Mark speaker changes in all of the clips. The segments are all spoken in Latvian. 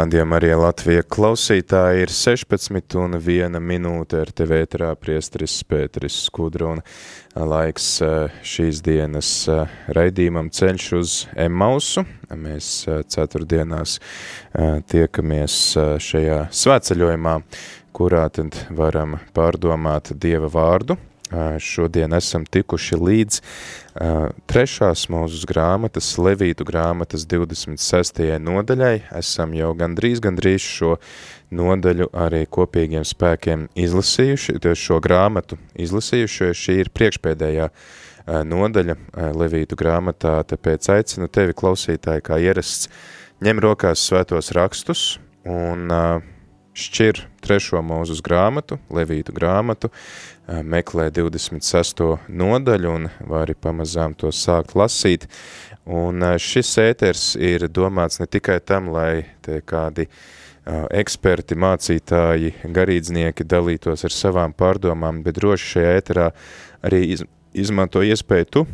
Speaker 1: Radījumā arī Latvija klausītāji ir 16 un 1 minūte ar tevi ēterā priestris Pēteris Skudra un laiks šīs dienas raidījumam ceļš uz Emausu. Mēs ceturtdienās tiekamies šajā svētceļojumā, kurā tad varam pārdomāt Dieva vārdu, Šodien esam tikuši līdz trešās mūzes grāmatas, Levītu grāmatas 26. nodaļai. Esam jau gandrīz, gandrīz šo nodaļu arī kopīgiem spēkiem izlasījuši, šo grāmatu izlasījuši, šī ir priekšpēdējā nodaļa Levītu grāmatā, tāpēc aicinu tevi klausītāji kā ierasts ņem rokās svētos rakstus un šķir trešo mūzus grāmatu, Levītu grāmatu, meklē 26. nodaļu un vari pamazām to sākt lasīt. Un šis ēters ir domāts ne tikai tam, lai te kādi eksperti, mācītāji, garīdznieki dalītos ar savām pārdomām, bet droši šajā ēterā arī izmanto iespēju tu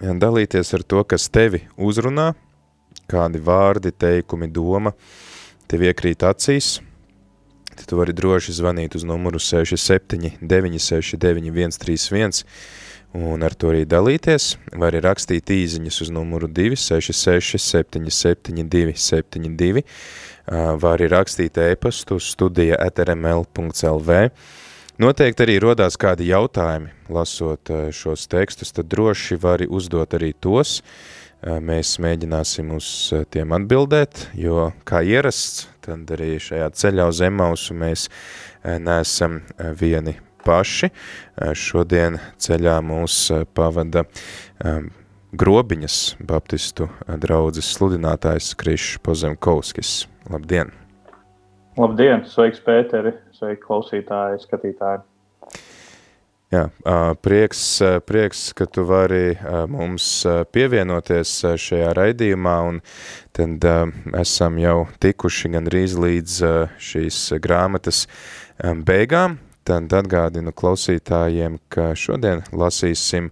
Speaker 1: dalīties ar to, kas tevi uzrunā, kādi vārdi, teikumi, doma tev iekrīt acīs – tad tu vari droši zvanīt uz numuru 67 969 131 un ar to arī dalīties. Var arī rakstīt īziņas uz numuru 266 772 72, var arī rakstīt e-pastu studija atrml.lv. Noteikti arī rodās kādi jautājumi, lasot šos tekstus, tad droši vari uzdot arī tos, mēs mēģināsim uz tiem atbildēt, jo kā ierasts, tad arī šajā ceļā uz Emausu mēs neesam vieni paši. Šodien ceļā mūs pavada grobiņas baptistu draudzes sludinātājs Krišs Pozemkovskis. Labdien!
Speaker 2: Labdien! Sveiks, Pēteri! Sveiki, klausītāji, skatītāji!
Speaker 1: Jā, prieks, prieks, ka tu vari mums pievienoties šajā raidījumā, un tad esam jau tikuši gandrīz līdz šīs grāmatas beigām. Tad atgādinu klausītājiem, ka šodien lasīsim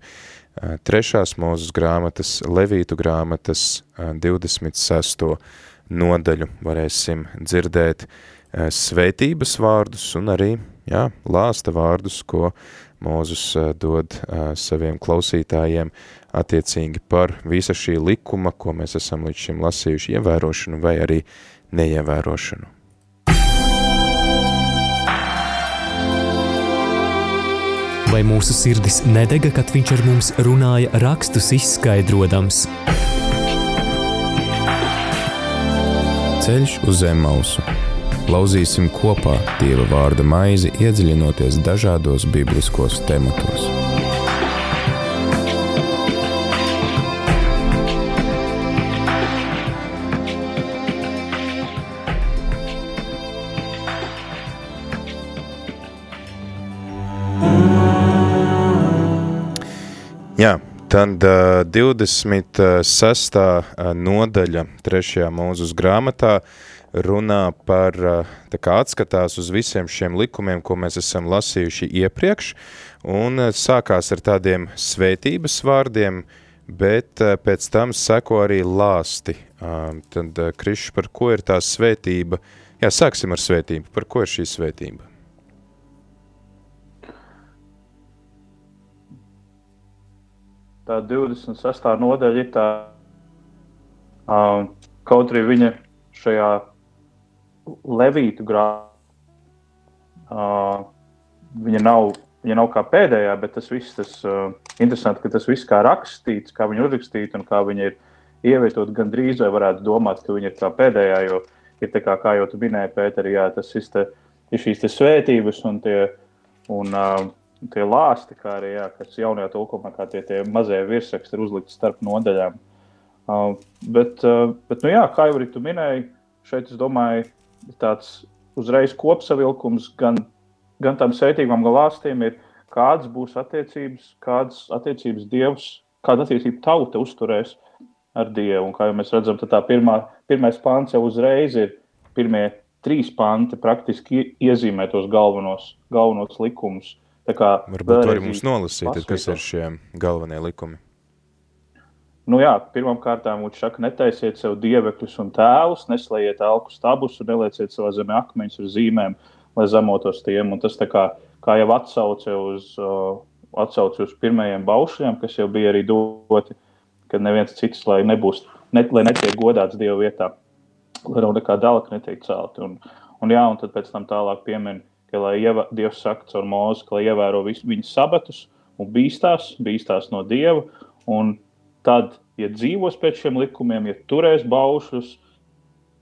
Speaker 1: trešās mūzes grāmatas, Levītu grāmatas 26. nodaļu. Varēsim dzirdēt svētības vārdus un arī, jā, lāsta vārdus, ko Mūzus dod saviem klausītājiem attiecīgi par visa šī likuma, ko mēs esam līdz šim lasījuši, ievērošanu vai arī neievērošanu.
Speaker 3: Vai mūsu sirdis nedega, kad viņš ar mums runāja rakstus izskaidrojams?
Speaker 1: Ceļš uz zem mausu Lauzīsim kopā Dieva vārda maizi, iedziļinoties dažādos bibliskos tematos. Jā, tad uh, 26. nodaļa trešajā mūzus grāmatā uh, runā par, tā kā atskatās uz visiem šiem likumiem, ko mēs esam lasījuši iepriekš, un sākās ar tādiem svētības vārdiem, bet pēc tam seko arī lāsti. Tad, Krišs, par ko ir tā svētība? Jā, sāksim ar svētību. Par ko ir šī svētība?
Speaker 2: Tā 26. nodaļa ir tā, kaut arī viņa šajā Levītu grāmatā. Uh, viņa, nav, viņa nav kā pēdējā, bet tas viss tas uh, interesanti, ka tas viss kā rakstīts, kā viņa uzrakstīta un kā viņa ir ievietot gandrīz vai varētu domāt, ka viņa ir kā pēdējā, jo ir tā kā, kā jau tu minēji, Pēteri, jā, tas te, ir šīs svētības un tie, un, uh, tie lāsti, kā arī, jā, kas jaunajā tulkumā, kā tie, tie mazie virsraksti ir uzlikti starp nodaļām. Uh, bet, uh, bet nu jā, kā jau arī tu minēji, šeit es domāju, tāds uzreiz kopsavilkums gan, gan tam svētīgam galāstiem ir, kādas būs attiecības, kādas attiecības Dievs, kāda attiecība tauta uzturēs ar Dievu. Un kā jau mēs redzam, tad tā pirmā, pirmais pāns jau uzreiz ir pirmie trīs panti praktiski iezīmē tos galvenos, galvenos likumus.
Speaker 1: Varbūt arī mums nolasīt, kas ir šie galvenie likumi.
Speaker 2: Nu jā, pirmkārt, saka, netaisiet sev dievekļus un tēlus, neslēdziet alku stabus un nelieciet savā zemē akmeņus ar zīmēm, lai zemotos tiem. Un tas kā, kā jau atsauce uz, uh, atsauce uz pirmajiem baušļiem, kas jau bija arī doti, kad neviens cits, lai, nebūs, ne, lai netiek godāts Dieva vietā, lai nav nekā dalka netiek celti. Un, un, jā, un tad pēc tam tālāk piemin, ka lai ievā, Dievs saka caur mūzu, ka lai ievēro visu viņu sabatus un bīstās, bīstās no Dieva. Un tad, ja dzīvos pēc šiem likumiem, ja turēs baušus,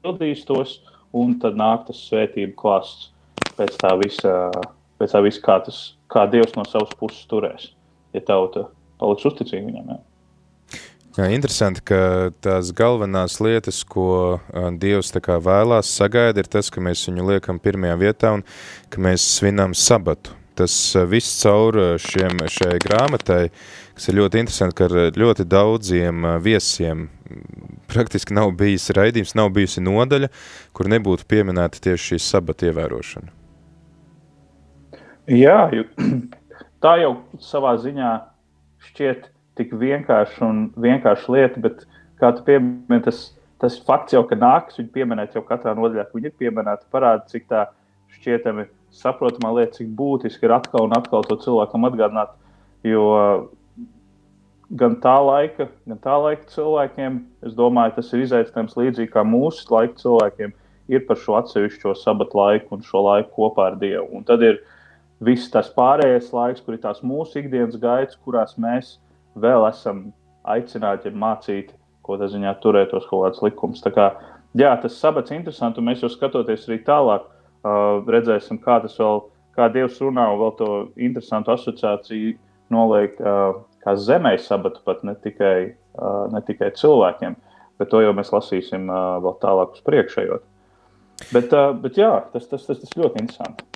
Speaker 2: pildīs tos, un tad nāk tas svētību klāsts pēc tā visa, pēc tā visa kā, tas, kā Dievs no savas puses turēs, ja tauta paliks uzticīga viņam. Jā.
Speaker 1: Jā, interesanti, ka tās galvenās lietas, ko Dievs vēlās, sagaida, ir tas, ka mēs viņu liekam pirmajā vietā un ka mēs svinām sabatu. Tas viss caur šiem, šai grāmatai, kas ir ļoti interesanti, ka ar ļoti daudziem viesiem praktiski nav bijis raidījums, nav bijusi nodaļa, kur nebūtu pieminēta tieši šī sabata ievērošana.
Speaker 2: Jā, tā jau savā ziņā šķiet tik vienkārša un vienkārša lieta, bet kā tu piemini, tas, tas fakts jau, ka nāks viņu pieminēt jau katrā nodaļā, ka viņi ir pieminēti, parāda, cik tā šķietami saprotamā lieta, cik būtiski ir atkal un atkal to cilvēkam atgādināt. Jo gan tā laika, gan tā laika cilvēkiem, es domāju, tas ir izaicinājums līdzīgi kā mūsu laika cilvēkiem, ir par šo atsevišķo sabatu laiku un šo laiku kopā ar Dievu. Un tad ir viss tas pārējais laiks, kur ir tās mūsu ikdienas gaitas, kurās mēs vēl esam aicināti mācīt, ko tas ziņā turētos kaut kāds likums. Tā kā, jā, tas sabats ir interesants, un mēs jau skatoties arī tālāk, uh, redzēsim, kā tas vēl, kā Dievs runā, un vēl to interesantu asociāciju noliek uh, kā zemē sabatu, pat ne tikai, uh, ne tikai cilvēkiem, bet to jau mēs lasīsim uh, vēl tālāk uz priekšējot. Bet, uh, bet jā, tas, tas, tas, tas ļoti interesanti.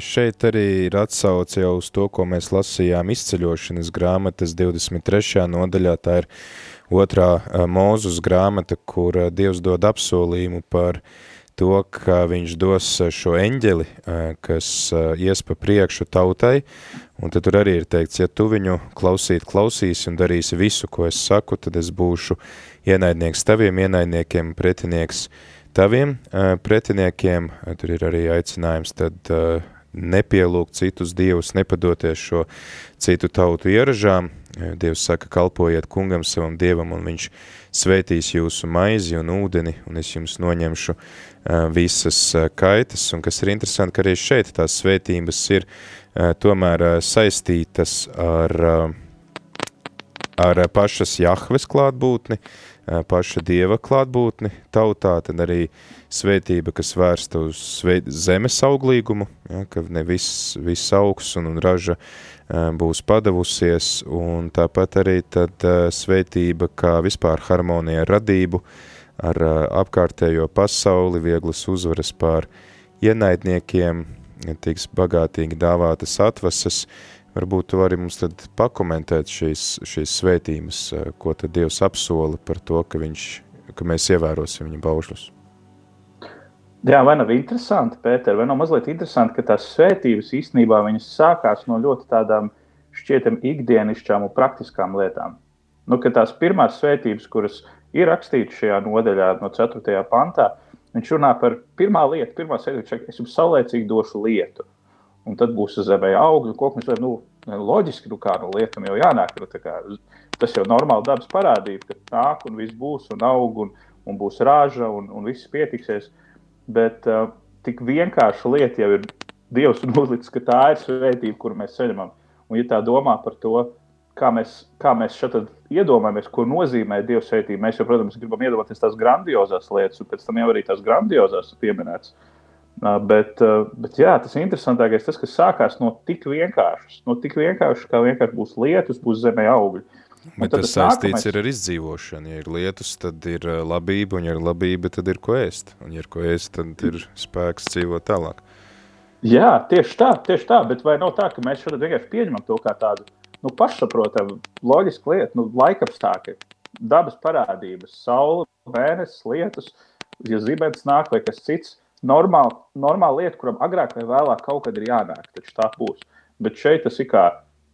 Speaker 1: Šeit arī ir atsauce jau uz to, ko mēs lasījām izceļošanas grāmatas 23. nodaļā. Tā ir otrā mūzus grāmata, kur Dievs dod apsolījumu par to, ka viņš dos šo eņģeli, kas ies pa priekšu tautai, un tad tur arī ir teikts, ja tu viņu klausīt, klausīsi un darīsi visu, ko es saku, tad es būšu ienaidnieks taviem ienaidniekiem, pretinieks taviem pretiniekiem. Tur ir arī aicinājums tad nepielūgt citus dievus, nepadoties šo citu tautu ieražām. Dievs saka, kalpojiet kungam savam dievam, un viņš svētīs jūsu maizi un ūdeni, un es jums noņemšu uh, visas uh, kaitas. Un kas ir interesanti, ka arī šeit tās svētības ir uh, tomēr uh, saistītas ar, uh, ar pašas Jahves klātbūtni, uh, paša dieva klātbūtni tautā, tad arī svētība, kas vērsta uz zemes auglīgumu, ja, ka ne viss, viss augs un, un raža būs padavusies, un tāpat arī tad svētība kā vispār harmonija ar radību, ar apkārtējo pasauli, vieglas uzvaras pār ienaidniekiem, tiks bagātīgi dāvātas atvasas, Varbūt tu vari mums tad pakomentēt šīs, šīs svētības, ko tad Dievs apsola par to, ka, viņš, ka mēs ievērosim viņa baušļus.
Speaker 2: Jā, vai nav interesanti, Pēter, vai nav mazliet interesanti, ka tās svētības īstenībā sākās no ļoti tādām šķietam ikdienišķām un praktiskām lietām. Nu, tās pirmās svētības, kuras ir rakstītas šajā nodaļā no 4. pantā, viņš runā par pirmā lietu, pirmā svētība, es jums saulēcīgi došu lietu un tad būs zemē augļu koknis. Nu, loģiski, nu kā nu, lietam jau jānāk. Nu, kā, tas jau normāli dabas parādība, ka nāk un viss būs un aug un, un būs rāža un, un viss pietiksies. Bet uh, tik vienkārša lieta jau ir Dievs un uzlicis, ka tā ir svētība, kuru mēs saņemam. Un, ja tā domā par to, kā mēs, kā mēs šeit iedomājamies, ko nozīmē Dieva svētība, mēs jau, protams, gribam iedomāties tās grandiozās lietas, un pēc tam jau arī tās grandiozās pieminētas. Uh, Bet, bet jā, tas interesantākais ir tas, kas sākās no tik vienkāršas, no tik vienkāršas, kā vienkārši būs lietus, būs zemē augļi.
Speaker 1: Bet tas saistīts nākamais... ir ar izdzīvošanu. Ja ir lietus, tad ir labība, un ja ir labība, tad ir ko ēst. Un ja ir ko ēst, tad ir spēks dzīvot tālāk.
Speaker 2: Jā, tieši tā, tieši tā. Bet vai nav tā, ka mēs šodien vienkārši pieņemam to kā tādu nu, pašsaprotamu, loģisku lietu, nu, laikapstākļi, dabas parādības, saule, mēnesis, lietus, ja zibens nāk vai kas cits. Normāla, normāla lieta, kuram agrāk vai vēlāk kaut kad ir jānāk, taču tā būs. Bet šeit tas ir kā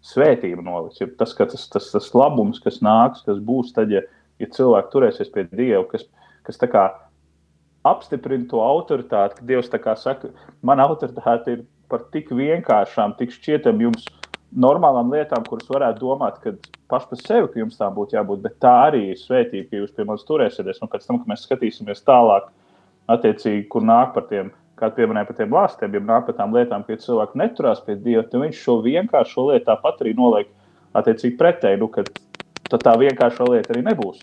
Speaker 2: svētība nolis. Ir tas, tas, tas, tas labums, kas nāks, kas būs tad, ja, ja cilvēki turēsies pie Dieva, kas, kas tā kā apstiprina to autoritāti, ka Dievs tā kā saka, mana autoritāte ir par tik vienkāršām, tik šķietam jums normālām lietām, kuras varētu domāt, ka paši par sevi ka jums tā būtu jābūt, bet tā arī ir svētība, ka jūs pie manis turēsieties. Un pēc tam, kad mēs skatīsimies tālāk, attiecīgi, kur nāk par tiem, kā pieminēja par tiem lāstiem, ja nāk par tām lietām, ka cilvēki neturās pie Dieva, tad viņš šo vienkāršo lietu tāpat arī noliek attiecīgi pretēji, nu, ka tā vienkāršā lieta arī nebūs.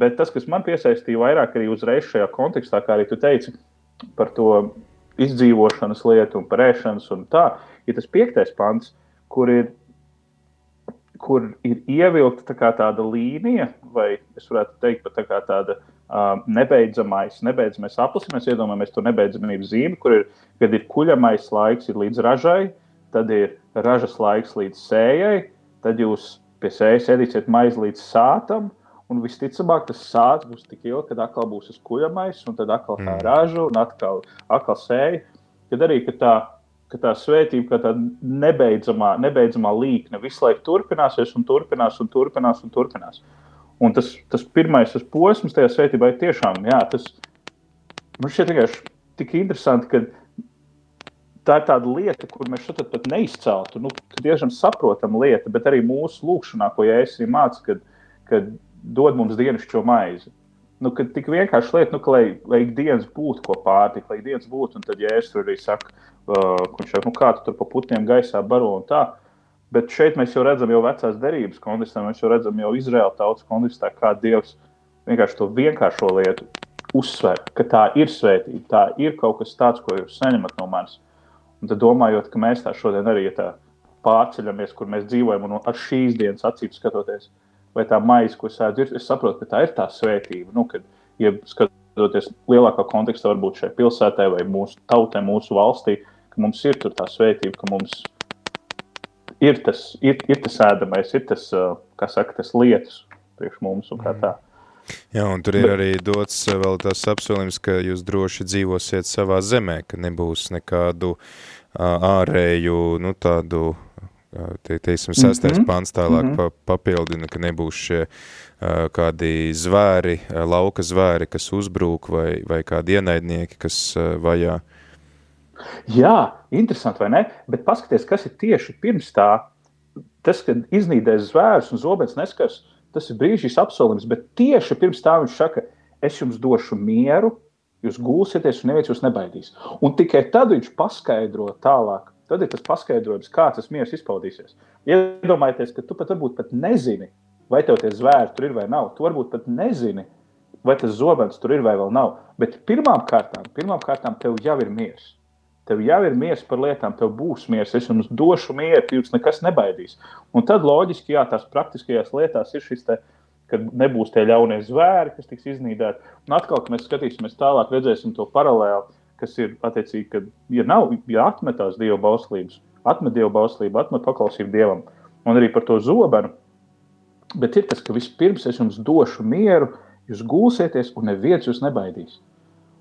Speaker 2: Bet tas, kas man piesaistīja vairāk arī uzreiz šajā kontekstā, kā arī tu teici par to izdzīvošanas lietu un parēšanas un tā, ir tas piektais pants, kur ir, kur ir ievilkta tā tāda līnija, vai es varētu teikt, pat tā tāda uh, nebeidzamais, nebeidzamais aplis, mēs iedomājamies to nebeidzamības zīmi, kur ir, kad ir kuļamais laiks ir līdz ražai, tad ir ražas laiks līdz sējai, tad jūs pie sējas ēdīsiet maizi līdz sātam, un visticamāk tas sāts būs tik ilgi, kad atkal būs tas kuļamais, un tad atkal tā mm. raža, un atkal, atkal sēja. Kad arī ka tā ka tā svētība, kā tāda nebeidzamā, nebeidzamā līkne, visu laiku turpināsies un turpinās un turpinās. Un turpinās. Un tas, tas pirmais tas posms tajā svētībā ir tiešām, jā, tas man šķiet vienkārši tik interesanti, ka tā ir tāda lieta, kur mēs šeit pat neizceltu. Nu, diezgan saprotama lieta, bet arī mūsu lūkšanā, ko arī mācu, kad, kad dod mums dienascho maizi nu, ka tik vienkārši lieta, nu, ka, lai, lai ikdienas būtu ko pārtikt, lai ikdienas būtu, un tad, ja es tur arī saku, uh, viņš saka, nu, kā tu tur pa putniem gaisā baro un tā. Bet šeit mēs jau redzam, jau vecās derības kontekstā, mēs jau redzam, jau Izraēla tautas kontekstā, kā Dievs vienkārši to vienkāršo lietu uzsver, ka tā ir svētība, tā ir kaut kas tāds, ko jūs saņemat no manis. Un tad domājot, ka mēs tā šodien arī ja pārceļamies, kur mēs dzīvojam, un ar šīs dienas acīm skatoties, vai tā maize, ko sēž, ir. Es saprotu, ka tā ir tā svētība. Nu, kad, ja skatoties lielākā kontekstā, varbūt šai pilsētai vai mūsu tautai, mūsu valstī, ka mums ir tā svētība, ka mums ir tas, ir, ir tas ēdamais, ir tas, kā saka, tas lietas priekš mums un kā tā.
Speaker 1: Jā, un tur ir Bet, arī dots vēl tas apsolījums, ka jūs droši dzīvosiet savā zemē, ka nebūs nekādu ārēju, nu tādu Te, teiksim, sestais mm -hmm. pants tālāk mm -hmm. pa, papildina, ka nebūs šie uh, kādi zvēri, uh, lauka zvēri, kas uzbrūk vai, vai kādi ienaidnieki, kas uh, vajā.
Speaker 2: Jā, interesanti, vai ne? Bet paskaties, kas ir tieši pirms tā. Tas, kad iznīdēs zvērus un zobens neskars, tas ir brīžīs apsolījums, bet tieši pirms tā viņš saka, es jums došu mieru, jūs gulsieties un neviens jūs nebaidīs. Un tikai tad viņš paskaidro tālāk, Tad ir tas paskaidrojums, kā tas miers izpaudīsies. Iedomājieties, ka tu pat varbūt pat nezini, vai tev tie zvēri tur ir vai nav. Tu varbūt pat nezini, vai tas zobens tur ir vai nav. Bet pirmām kārtām, pirmām kārtām tev jau ir miers. Tev jau ir miers par lietām, tev būs miers. Es jums došu mieru, jūs nekas nebaidīs. Un tad loģiski, jā, tās praktiskajās lietās ir šis te, kad nebūs tie ļaunie zvēri, kas tiks iznīdēti. Un atkal, kad mēs skatīsimies tālāk, redzēsim to paralēli kas ir attiecīgi, ka, ja nav, ja atmetās dieva bauslības, atmet dieva bauslību, atmet paklausību dievam, un arī par to zobenu. Bet ir tas, ka vispirms es jums došu mieru, jūs gulsieties, un neviens jūs nebaidīs.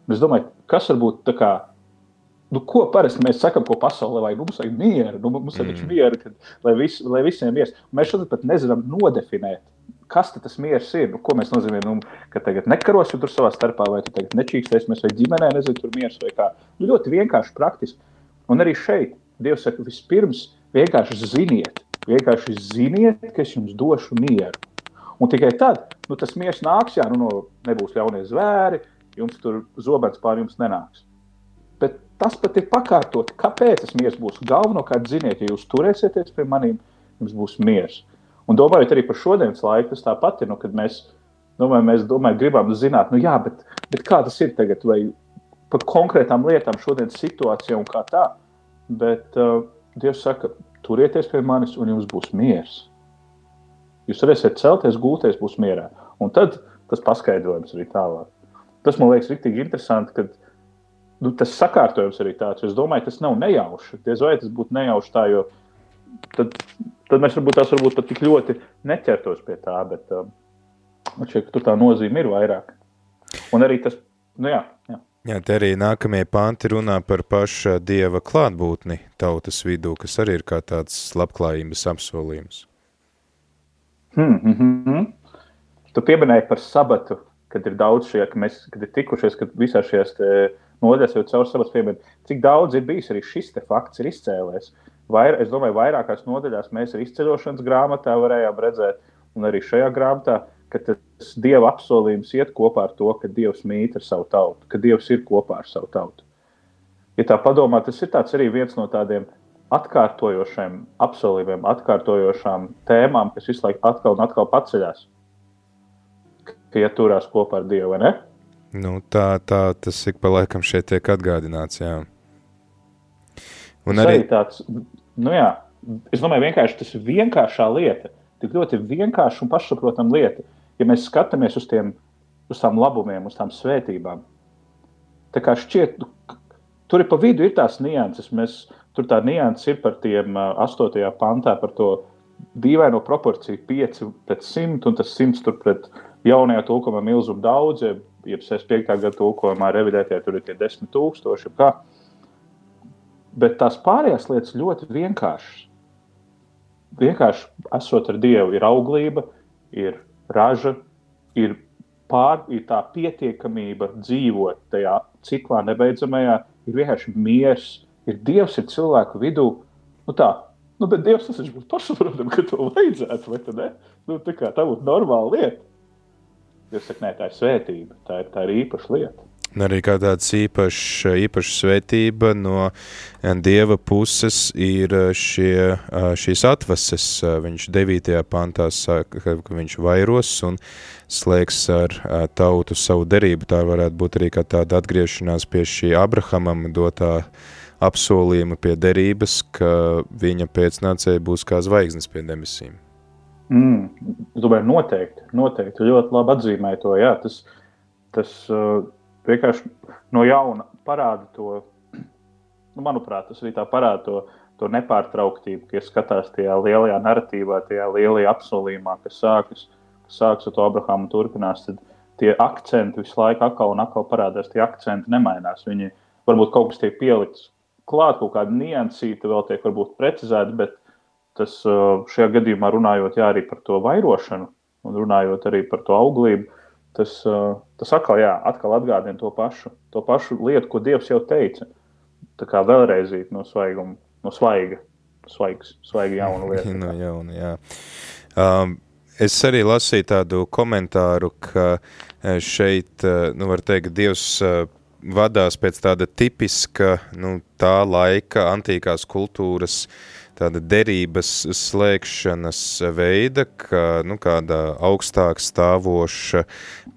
Speaker 2: Un es domāju, kas varbūt tā kā, nu, ko parasti mēs sakām, ko pasaulē vajag, nu, mums vajag mieru, nu, mums vajag mm. mieru, kad, lai, vis, lai visiem miers. Mēs šodien pat nezinām nodefinēt, kas tas miers ir. Nu, ko mēs nozīmē, nu, ka tagad nekarosim tur savā starpā, vai tu tagad nečīkstēsimies, vai ģimenē, nezinu, tur miers vai kā. Nu, ļoti vienkārši, praktiski. Un arī šeit Dievs saka, vispirms vienkārši ziniet, vienkārši ziniet, ka es jums došu mieru. Un tikai tad nu, tas miers nāks, jā, nu, nebūs ļaunie zvēri, jums tur zobens pār jums nenāks. Tas pat ir pakārtot, kāpēc tas miers būs. Galvenokārt, ziniet, ja jūs turēsieties pie maniem, jums būs miers. Un domājot arī par šodienas laiku, tas tāpat ir, nu, kad mēs, domāju, mēs domāju, gribam zināt, nu jā, bet, bet kā tas ir tagad, vai par konkrētām lietām šodienas situācijā un kā tā. Bet uh, Dievs saka, turieties pie manis un jums būs miers. Jūs varēsiet celties, gūties, būs mierā. Un tad tas paskaidrojums arī tālāk. Tas man liekas rīktīgi interesanti, ka nu, tas sakārtojums arī tāds. Es domāju, tas nav nejauši. Diez vai tas būtu nejauši tā, jo tad, tad mēs varbūt tās varbūt pat tik ļoti neķertos pie tā, bet um, šķiet, tur tā nozīme ir vairāk. Un arī tas, nu jā, jā.
Speaker 1: Jā, te arī nākamie panti runā par paša Dieva klātbūtni tautas vidū, kas arī ir kā tāds labklājības apsolījums.
Speaker 2: Hmm, hmm, hmm. Tu pieminēji par sabatu, kad ir daudz šie, ka mēs, kad ir tikušies, kad visā šajās nodaļās jau caur sabatu pieminēt, cik daudz ir bijis arī šis fakts ir izcēlēs. Vair, es domāju, vairākās nodaļās mēs arī izceļošanas grāmatā varējām redzēt, un arī šajā grāmatā, ka tas Dieva apsolījums iet kopā ar to, ka Dievs mīt ar savu tautu, ka Dievs ir kopā ar savu tautu. Ja tā padomā, tas ir arī viens no tādiem atkārtojošiem apsolījumiem, atkārtojošām tēmām, kas visu laiku atkal un atkal paceļās, ka ieturās kopā ar Dievu, ne?
Speaker 1: Nu, tā, tā tas ik pa laikam šeit tiek atgādināts, jā.
Speaker 2: Un tas arī tāds, nu jā, es domāju, vienkārši tas ir vienkāršā lieta, tik ļoti vienkārša un pašsaprotama lieta ja mēs skatāmies uz, tiem, uz tām labumiem, uz tām svētībām, tā kā šķiet, tur ir pa vidu ir tās nianses. Mēs, tur tā nianses ir par tiem 8. pantā, par to dīvaino proporciju 5 pret 100, un tas 100 tur pret jaunajā tulkumā milzumu daudz, jeb 65. gada tulkumā revidētajā tur ir tie 10 tūkstoši. Kā. Bet tās pārējās lietas ļoti vienkāršas. Vienkārši esot ar Dievu, ir auglība, ir raža, ir, pār, ir tā pietiekamība dzīvot tajā ciklā nebeidzamajā, ir vienkārši miers, ir Dievs, ir cilvēku vidū. Nu tā, nu, bet Dievs tas būtu pašsaprotami, ka to vajadzētu, vai ne? Nu, tā kā tā būtu normāla lieta. Jūs sakat, nē, tā ir svētība, tā ir, tā ir īpaša lieta.
Speaker 1: Arī kā tāds īpašs, īpaša svētība no eh, Dieva puses ir eh, šie, eh, šīs atvases. Viņš 9. pantā saka, ka viņš vairos un slēgs ar tautu savu derību. Tā varētu būt arī kā tāda atgriešanās pie šī Abrahamam dotā apsolījuma pie derības, ka viņa pēcnācēja būs kā zvaigznes pie demisīm.
Speaker 2: Mm, es domāju, noteikti, noteikti ļoti labi atzīmēja to. Jā, tas, tas uh, vienkārši no jauna parāda to, nu, manuprāt, tas arī tā parāda to, to nepārtrauktību, ka skatās tajā lielajā narratīvā, tajā lielajā apsolījumā, kas sākas, kas sākas ar to Abrahāmu turpinās. Tad tie akcenti visu laiku atkal un atkal parādās, tie akcenti nemainās. Viņi varbūt kaut kas tiek pielikts klāt, kaut kāda niansīta vēl tiek varbūt precizēta, bet tas šajā gadījumā runājot jā, arī par to vairošanu un runājot arī par to auglību, tas, tas atkal, jā, atkal atgādina to pašu, to pašu lietu, ko Dievs jau teica. Tā kā vēlreiz no svaiguma, no svaiga, svaigs, svaiga jauna lieta.
Speaker 1: no jauna, jā. Um, es arī lasīju tādu komentāru, ka šeit, nu, var teikt, Dievs vadās pēc tāda tipiska, nu, tā laika antīkās kultūras uh, tāda derības slēgšanas veida, ka nu, kāda augstāk stāvoša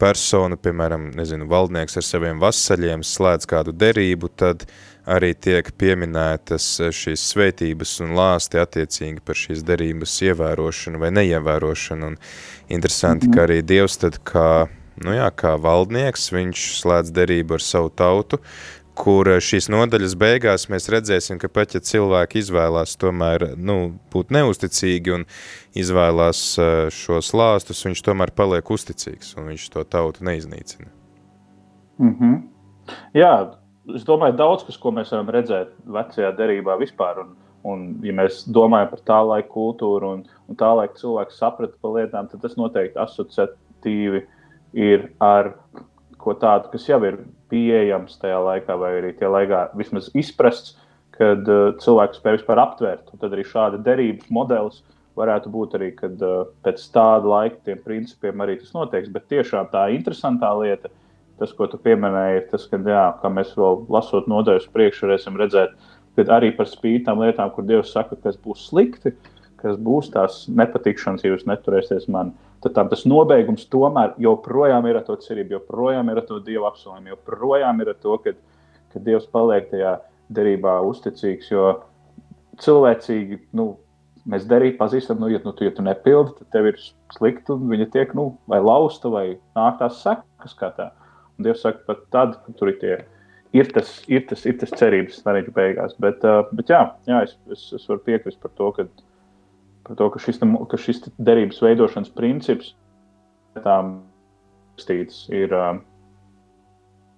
Speaker 1: persona, piemēram, nezinu, valdnieks ar saviem vasaļiem slēdz kādu derību, tad arī tiek pieminētas šīs svētības un lāsti attiecīgi par šīs derības ievērošanu vai neievērošanu. Un interesanti, ka arī Dievs tad kā, nu jā, kā valdnieks, viņš slēdz derību ar savu tautu, kur eh, šīs nodaļas beigās mēs redzēsim, ka pat ja cilvēki izvēlās tomēr nu, būt neusticīgi un izvēlās eh, šos lāstus, viņš tomēr paliek uzticīgs un viņš to tautu neiznīcina.
Speaker 2: Mm -hmm. Jā, es domāju, daudz kas, ko mēs varam redzēt vecajā derībā vispār. Un, un ja mēs domājam par tā laika kultūru un, un tā laika cilvēku sapratu par lietām, tad tas noteikti asociatīvi ir ar ko tādu, kas jau ir pieejams tajā laikā, vai arī tajā laikā vismaz izprasts, kad uh, cilvēks spēj vispār aptvert. Un tad arī šāda derības modelis varētu būt arī, kad uh, pēc tāda laika tiem principiem arī tas notiek. Bet tiešām tā interesantā lieta, tas, ko tu pieminēji, ir tas, ka, jā, mēs vēl lasot nodaļas priekšu, varēsim redzēt, ka arī par spīti tam lietām, kur Dievs saka, kas būs slikti, kas būs tās nepatikšanas, ja jūs neturēsieties manī tad tam tas nobeigums tomēr joprojām ir ar to cerību, joprojām ir ar to dievu apsolījumu, joprojām ir ar to, ka, ka Dievs paliek tajā derībā uzticīgs. Jo cilvēcīgi, nu, mēs derīgi pazīstam, nu, ja, nu, tu, ja tu nepildi, tad tev ir slikti, un viņa tiek, nu, vai lausta, vai nāk tās sekas kā tā. Un Dievs saka, pat tad, kad tur ir tie, ir tas, ir tas, ir tas cerības stariņu beigās. Bet, uh, bet jā, jā es, es, es varu piekrist par to, ka, par to, ka šis, ka šis derības veidošanas princips tām stīts ir,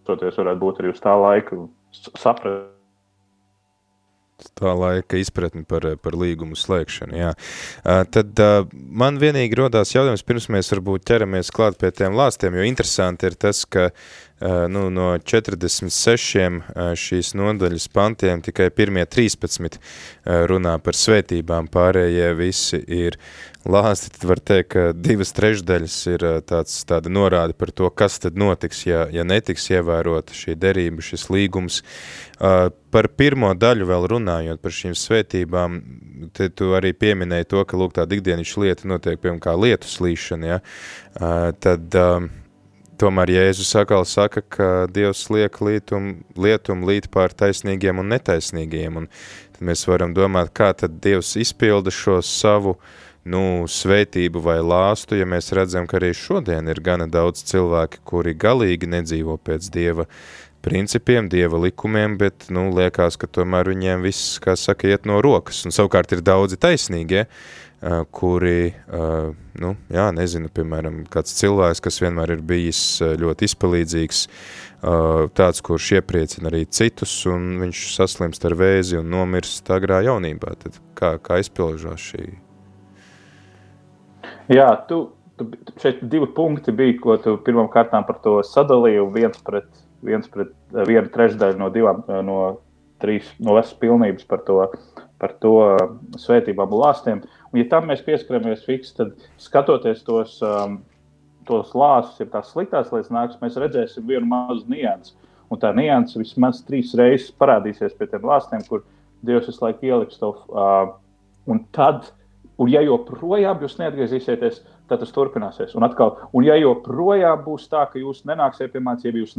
Speaker 2: toties varētu būt arī uz tā laika saprast
Speaker 1: tā laika izpratni par, par līgumu slēgšanu. Jā. Tad man vienīgi rodās jautājums, pirms mēs varbūt ķeramies klāt pie tiem lāstiem, jo interesanti ir tas, ka nu, no 46 šīs nodaļas pantiem tikai pirmie 13 runā par svētībām, pārējie visi ir lāsti, tad var teikt, ka divas trešdaļas ir tāds, tāda norāde par to, kas tad notiks, ja, ja netiks ievērota šī derība, šis līgums. Par pirmo daļu vēl runājot par šīm svētībām, te tu arī pieminēji to, ka lūk tāda ikdienišķa lieta notiek, piemēram, kā lietu slīšana, ja? tad tomēr Jēzus atkal saka, ka Dievs liek lietumu, lietumu līt pār taisnīgiem un netaisnīgiem, un tad mēs varam domāt, kā tad Dievs izpilda šo savu uh, nu, svētību vai lāstu, ja mēs redzam, ka arī šodien ir gana daudz cilvēki, kuri galīgi nedzīvo pēc Dieva principiem, Dieva likumiem, bet, nu, liekas, ka tomēr viņiem viss, kā saka, iet no rokas. Un savukārt ir daudzi taisnīgie, kuri, nu, jā, nezinu, piemēram, kāds cilvēks, kas vienmēr ir bijis ļoti izpalīdzīgs, tāds, kurš iepriecina arī citus, un viņš saslimst ar vēzi un nomirst agrā jaunībā. Tad kā, kā izpilžās šī
Speaker 2: Jā, tu, tu šeit divi punkti bija, ko tu pirmām kārtām par to sadalīji. Viens pret, viens pret vienu trešdaļu no divām, no trīs, no vesas pilnības par to, par to svētībām un lāstiem. Un, ja tam mēs pieskaramies fiks, tad skatoties tos, um, tos lāstus, ja tās sliktās lietas nāks, mēs redzēsim vienu mazu niansu. Un tā nianses vismaz trīs reizes parādīsies pie tiem lāstiem, kur Dievs visu laiku ieliks to. Uh, un tad Un, ja joprojām jūs neatgriezīsieties, tad tas turpināsies. Un, atkal, un ja joprojām būs tā, ka jūs nenāksiet pie manis, ja jūs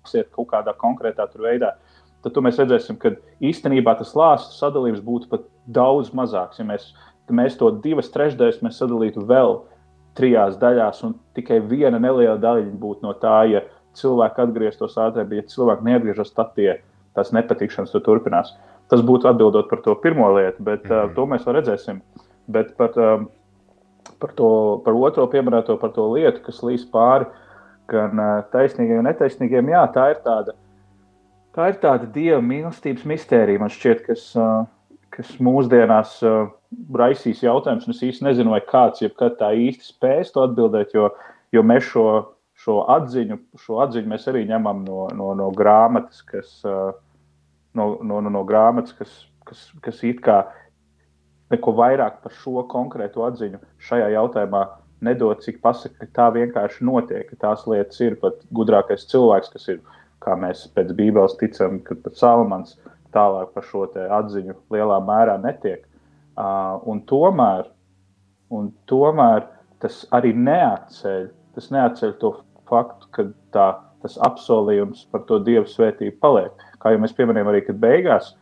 Speaker 2: nāksiet kaut kādā konkrētā veidā, tad mēs redzēsim, ka īstenībā tas lāstu sadalījums būtu pat daudz mazāks. Ja mēs, mēs to divas trešdaļas sadalītu vēl trijās daļās, un tikai viena neliela daļa būtu no tā, ja cilvēki atgrieztos ātrāk, bet ja cilvēki neatgriežas, tad tie, tās nepatikšanas turpinās. Tas būtu atbildot par to pirmo lietu, bet mm -hmm. uh, to mēs vēl redzēsim. Uh, Bet par, um, par, to, par otro pieminēto, par to lietu, kas līs pāri gan taisnīgiem, gan netaisnīgiem, jā, tā ir tāda, tā ir tāda dieva mīlestības mistērija, man šķiet, kas, kas mūsdienās raisīs jautājumus. Es īsti nezinu, vai kāds jebkad tā īsti spēs to atbildēt, jo, jo mēs šo, šo, atziņu, šo atziņu mēs arī ņemam no, no, no grāmatas, kas, no, no, no grāmatas, kas, kas, kas it kā neko vairāk par šo konkrēto atziņu šajā jautājumā nedod, cik pasaka, ka tā vienkārši notiek, ka tās lietas ir pat gudrākais cilvēks, kas ir, kā mēs pēc Bībeles ticam, ka pat Salamans tālāk par šo atziņu lielā mērā netiek. Uh, un tomēr, un tomēr tas arī neatceļ, tas neatceļ to faktu, ka tā, tas apsolījums par to dievu svētību paliek. Kā jau mēs pieminējām, arī beigās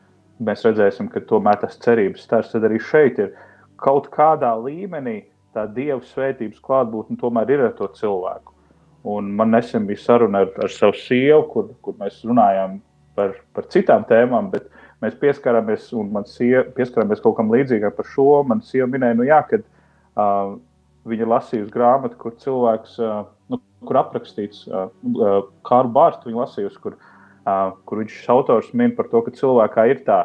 Speaker 2: mēs redzēsim, ka tomēr tas cerības stars arī šeit ir kaut kādā līmenī. Tā dieva svētības klātbūtne tomēr ir ar to cilvēku. Un man nesen bija saruna ar, ar savu sievu, kur, kur mēs runājām par, par citām tēmām, bet mēs pieskarāmies, un man sieva pieskarāmies kaut kam līdzīgam par šo. Man sieva minēja, nu jā, kad uh, viņa lasījusi grāmatu, kur cilvēks, uh, nu, kur aprakstīts uh, uh, Kāru Bārstu, viņa lasījusi, kur uh, kur viņš autors min par to, ka cilvēkā ir tā,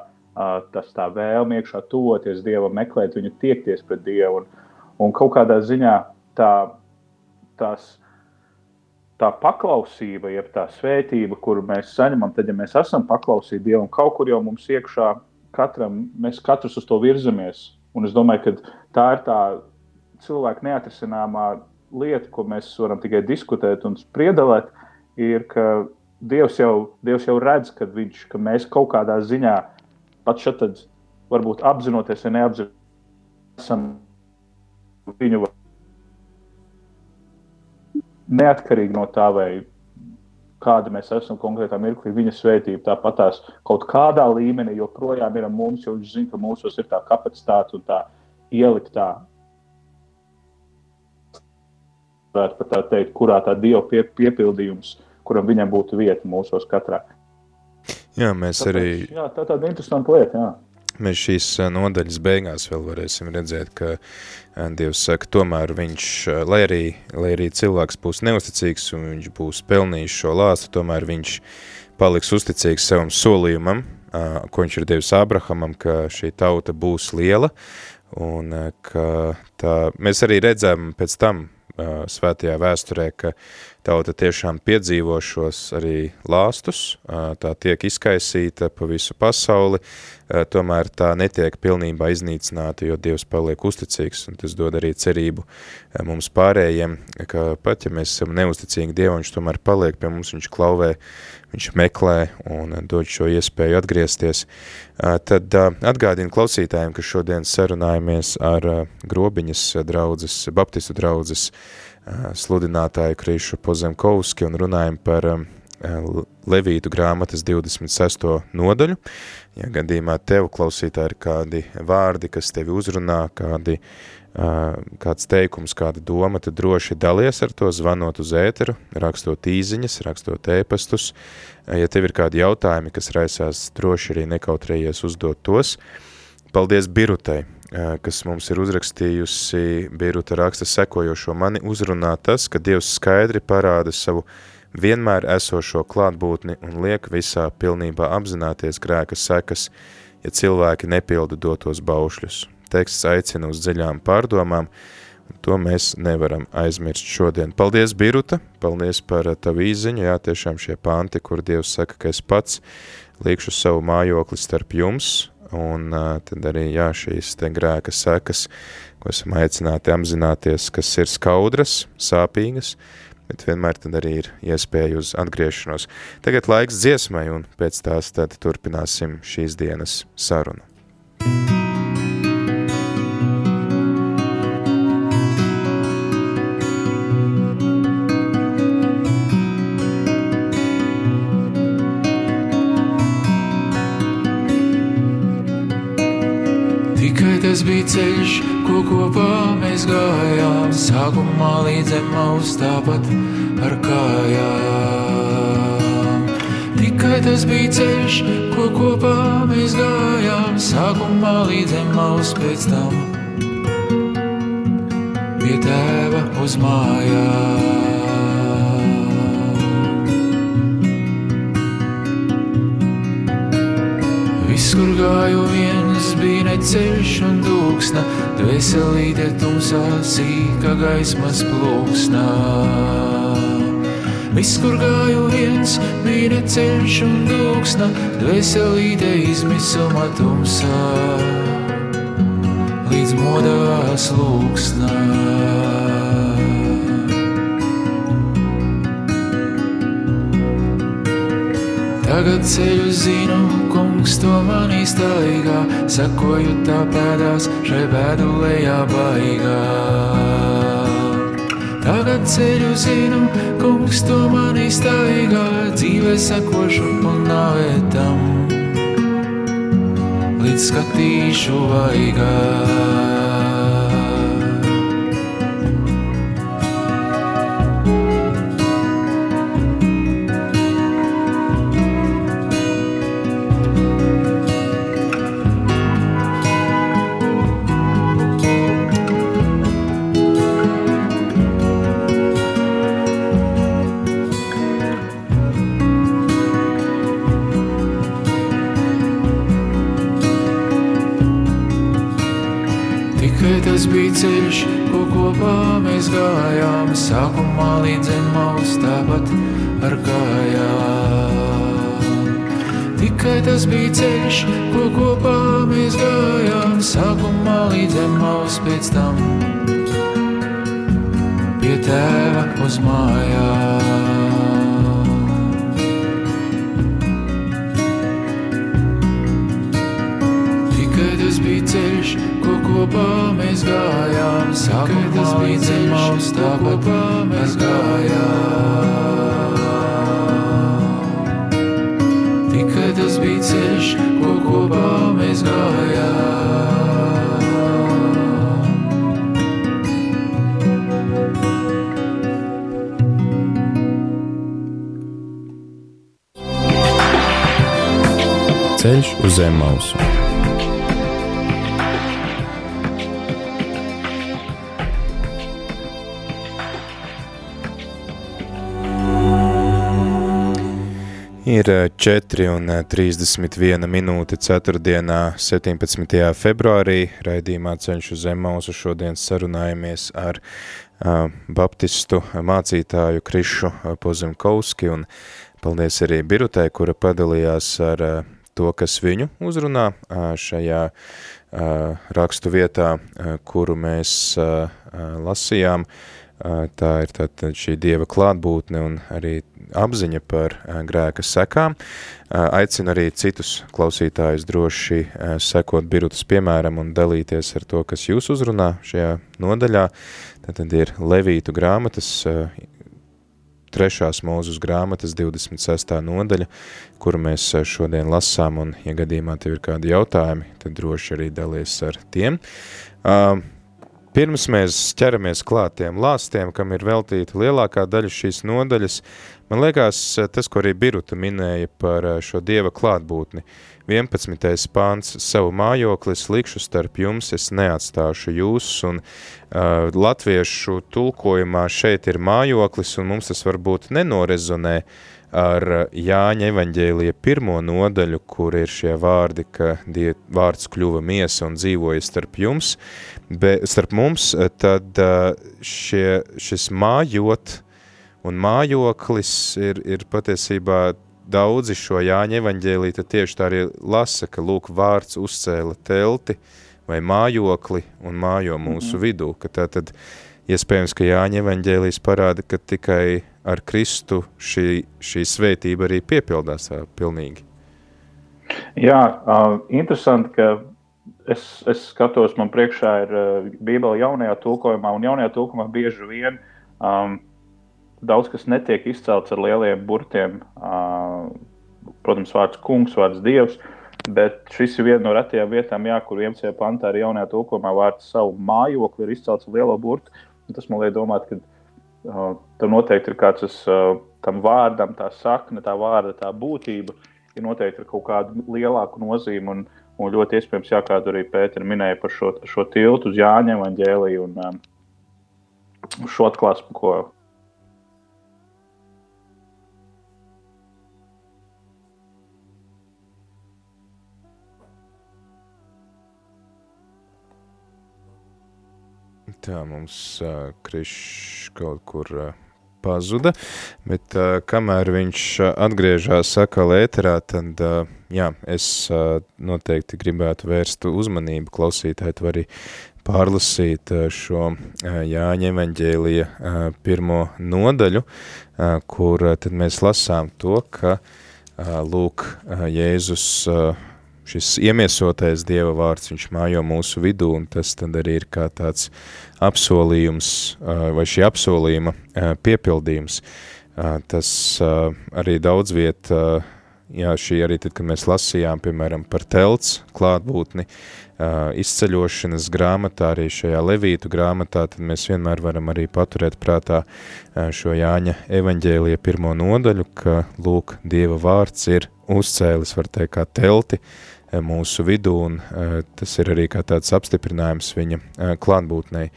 Speaker 2: tas tā vēlme iekšā tuvoties Dievam, meklēt viņu, tiekties pret Dievu. Un, un kaut kādā ziņā tā, tās, tā paklausība, jeb tā svētība, kuru mēs saņemam, tad, ja mēs esam paklausīgi Dievam, kaut kur jau mums iekšā, katram, mēs katrs uz to virzamies. Un es domāju, ka tā ir tā cilvēka neatrisināmā lieta, ko mēs varam tikai diskutēt un spriedelēt, ir, ka Dievs jau, Dievs jau redz, ka, viņš, ka mēs kaut kādā ziņā, pat šeit, varbūt apzinoties, ja neapzinoties, esam viņu neatkarīgi no tā, vai kāda mēs esam konkrētā mirklī, viņa svētība tāpatās kaut kādā līmenī joprojām ir mums, jo viņš zina, ka mūsos ir tā kapacitāte un tā ieliktā, varētu pat tā teikt, kurā tā dieva pie, piepildījums, kuram viņam būtu vieta mūsos katrā.
Speaker 1: Jā, mēs Tāpēc, arī.
Speaker 2: Jā, tā ir tāda interesanta lieta. Jā.
Speaker 1: Mēs šīs nodaļas beigās vēl varēsim redzēt, ka Dievs saka, tomēr viņš, lai arī, lai arī cilvēks būs neusticīgs un viņš būs pelnījis šo lāstu, tomēr viņš paliks uzticīgs savam solījumam, ko viņš ir devis Abrahamam, ka šī tauta būs liela, un ka tā, mēs arī redzam pēc tam svētajā vēsturē, ka tauta tiešām piedzīvo šos arī lāstus, tā tiek izkaisīta pa visu pasauli, tomēr tā netiek pilnībā iznīcināta, jo Dievs paliek uzticīgs, un tas dod arī cerību mums pārējiem, ka pat, ja mēs esam neusticīgi Dievu, viņš tomēr paliek pie mums, viņš klauvē, viņš meklē un dod šo iespēju atgriezties. Tad atgādinu klausītājiem, ka šodien sarunājamies ar grobiņas draudzes, baptistu draudzes sludinātāju Krišu Pozemkovski un runājam par Levītu grāmatas 26. nodaļu. Ja gadījumā tev klausītā ir kādi vārdi, kas tevi uzrunā, kādi, kāds teikums, kāda doma, tad droši dalies ar to, zvanot uz ēteru, rakstot īziņas, rakstot ēpastus. Ja tev ir kādi jautājumi, kas raisās, droši arī nekautrējies uzdot tos. Paldies Birutai, kas mums ir uzrakstījusi, Biruta raksta sekojošo mani uzrunā tas, ka Dievs skaidri parāda savu vienmēr esošo klātbūtni un liek visā pilnībā apzināties grēka sekas, ja cilvēki nepilda dotos baušļus. Teksts aicina uz dziļām pārdomām, un to mēs nevaram aizmirst šodien. Paldies, Biruta, paldies par tavu īziņu, jā, tiešām šie panti, kur Dievs saka, ka es pats liekšu savu mājokli starp jums, un uh, tad arī, jā, šīs te grēka sekas, ko esam aicināti apzināties, kas ir skaudras, sāpīgas, bet vienmēr tad arī ir iespēja uz atgriešanos. Tagad laiks dziesmai, un pēc tās tad turpināsim šīs dienas sarunu.
Speaker 4: Tikai tas bija ceļš, ko kopā mēs gājām, sākumā līdz zemaus tāpat ar kājām. Tikai tas bija ceļš, ko kopā mēs gājām, sākumā līdz zemaus pēc tam pie tēva uz mājām. Viss, kur gāju viens, bija neceļš un dūksna, dvēselīte tumsā sīka gaismas plūksnā. Viss, kur gāju viens, bija neceļš un dūksna, dvēselīte izmisuma tumsā, līdz modās lūksnā. Tagad ceļu zinu, kungs to man iztaigā, sakoju tā pēdās šai bēdu lejā baigā. Tagad ceļu zinu, kungs to man iztaigā, dzīvē sakošu un nāvētam, līdz skatīšu vaigā. mēs gājām, saka, tas bija ceļš, tā kopā mēs gājām. Tikai tas bija ceļš, ko kopā mēs gājām.
Speaker 1: Ceļš uz zemes mausu Ir 4 un 31 minūte 4. 17. februārī raidījumā ceļš uz Zemmausu šodien sarunājamies ar uh, baptistu mācītāju Krišu Pozemkovski un paldies arī Birutē, kura padalījās ar uh, to, kas viņu uzrunā uh, šajā rakstu vietā, kuru mēs lasījām. Uh, tā ir tātad šī Dieva klātbūtne un arī apziņa par grēka sekām. Aicinu arī citus klausītājus droši sekot Birutas piemēram un dalīties ar to, kas jūs uzrunā šajā nodaļā. Tad ir Levītu grāmatas, trešās mūzus grāmatas 26. nodaļa, kuru mēs šodien lasām, un, ja gadījumā tev ir kādi jautājumi, tad droši arī dalies ar tiem. Pirms mēs ķeramies klāt tiem lāstiem, kam ir veltīta lielākā daļa šīs nodaļas, Man liekas, tas, ko arī Biruta minēja par eh, šo Dieva klātbūtni, 11. pāns savu mājoklis likšu starp jums, es neatstāšu jūs, un uh, latviešu tulkojumā šeit ir mājoklis, un mums tas varbūt nenorezonē ar Jāņa evaņģēlija pirmo nodaļu, kur ir šie vārdi, ka die, vārds kļuva miesa un dzīvoja starp jums, bet starp mums, tad šie, šis mājot, Un mājoklis ir, ir patiesībā daudzi šo Jāņa evaņģēlī tieši tā arī lasa, ka lūk vārds uzcēla telti vai mājokli un mājo mūsu mm -hmm. vidū, ka tā tad iespējams, ka Jāņa evaņģēlīs parāda, ka tikai ar Kristu šī, šī svētība arī piepildās pilnīgi.
Speaker 2: Jā, uh, interesanti, ka es, es skatos, man priekšā ir uh, Bībele jaunajā tulkojumā, un jaunajā tulkojumā bieži vien um, daudz kas netiek izcelts ar lieliem burtiem. Protams, vārds kungs, vārds dievs. Bet šis ir viena no retajām vietām, jā, kur 11. pantā arī jaunajā tulkojumā vārds savu mājokli ir izcelts ar lielo burtu. Tas man liek domāt, ka uh, tam noteikti ir kāds tas, tam vārdam, tā sakne, tā vārda, tā būtība ir noteikti ar kaut kādu lielāku nozīmi. Un, un ļoti iespējams, jā, kā arī Pēters minēja par šo, šo tiltu uz Jāņa evaņģēliju un šo atklāsmu, ko
Speaker 1: Tā mums uh, krišs kaut kur uh, pazuda, bet uh, kamēr viņš uh, atgriežās atkal ēterā, tad uh, jā, es uh, noteikti gribētu vērst uzmanību klausītāji, tu arī pārlasīt šo Jāņa evaņģēlija pirmo nodaļu, kur tad mēs lasām to, ka lūk, Jēzus šis iemiesotais Dieva vārds, viņš mājo mūsu vidū, un tas tad arī ir kā tāds apsolījums vai šī apsolījuma piepildījums. Tas arī daudz viet, jā, šī arī tad, kad mēs lasījām, piemēram, par telts klātbūtni, izceļošanas grāmatā, arī šajā levītu grāmatā, tad mēs vienmēr varam arī paturēt prātā šo Jāņa evaņģēlija pirmo nodaļu, ka, lūk, Dieva vārds ir uzcēlis, var teikt, kā telti, uh, mūsu vidū, un eh, tas ir arī kā tāds apstiprinājums viņa eh, klātbūtnei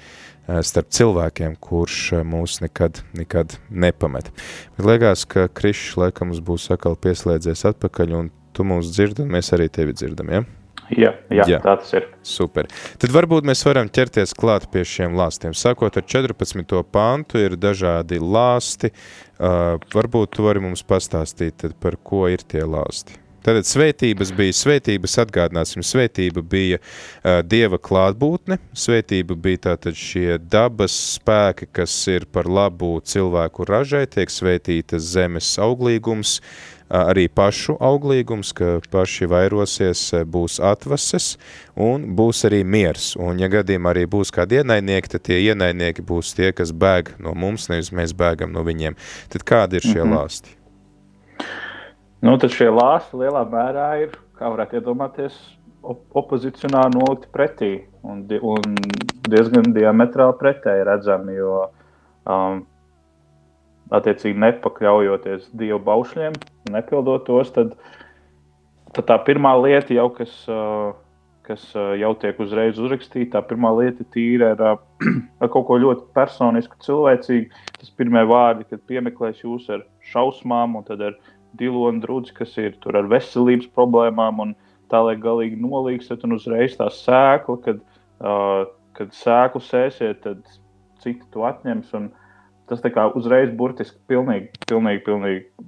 Speaker 1: starp cilvēkiem, kurš mūs nekad, nekad nepamet. Bet liekas, ka Krišs laikam mums būs atkal pieslēdzies atpakaļ, un tu mūs dzirdi, un mēs arī tevi dzirdam, ja?
Speaker 2: Jā, jā, jā, tā tas ir.
Speaker 1: Super. Tad varbūt mēs varam ķerties klāt pie šiem lāstiem. Sākot ar 14. pāntu ir dažādi lāsti. Uh, varbūt tu vari mums pastāstīt, par ko ir tie lāsti. Tātad svētības bija, svētības atgādināsim, svētība bija uh, Dieva klātbūtne, svētība bija tātad šie dabas spēki, kas ir par labu cilvēku ražai, tiek svētītas zemes auglīgums, uh, arī pašu auglīgums, ka paši vairosies, būs atvases un būs arī miers. Un ja gadījumā arī būs kādi ienaidnieki, tad tie ienaidnieki būs tie, kas bēg no mums, nevis mēs bēgam no viņiem. Tad kādi ir šie mm -hmm. lāsti?
Speaker 2: Nu, tad šie lāsti lielā mērā ir, kā varētu iedomāties, op opozicionāli nolikti pretī un, di un diezgan diametrāli pretēji redzami, jo um, attiecīgi nepakļaujoties dievu baušļiem, nepildot tos, tad tad tā pirmā lieta, jau, kas, kas jau tiek uzreiz uzrakstīta, tā pirmā lieta tīra ar, ar kaut ko ļoti personisku, cilvēcīgu. Tas pirmie vārdi, kad piemeklēs jūs ar šausmām, un tad ar dilonu drudzi, kas ir tur ar veselības problēmām, un tā lai galīgi nolīgstat, un uzreiz tā sēkla, kad, uh, kad sēklu sēsiet, tad citi to atņems. Tas tā kā uzreiz burtiski pilnīgi, pilnīgi, pilnīgi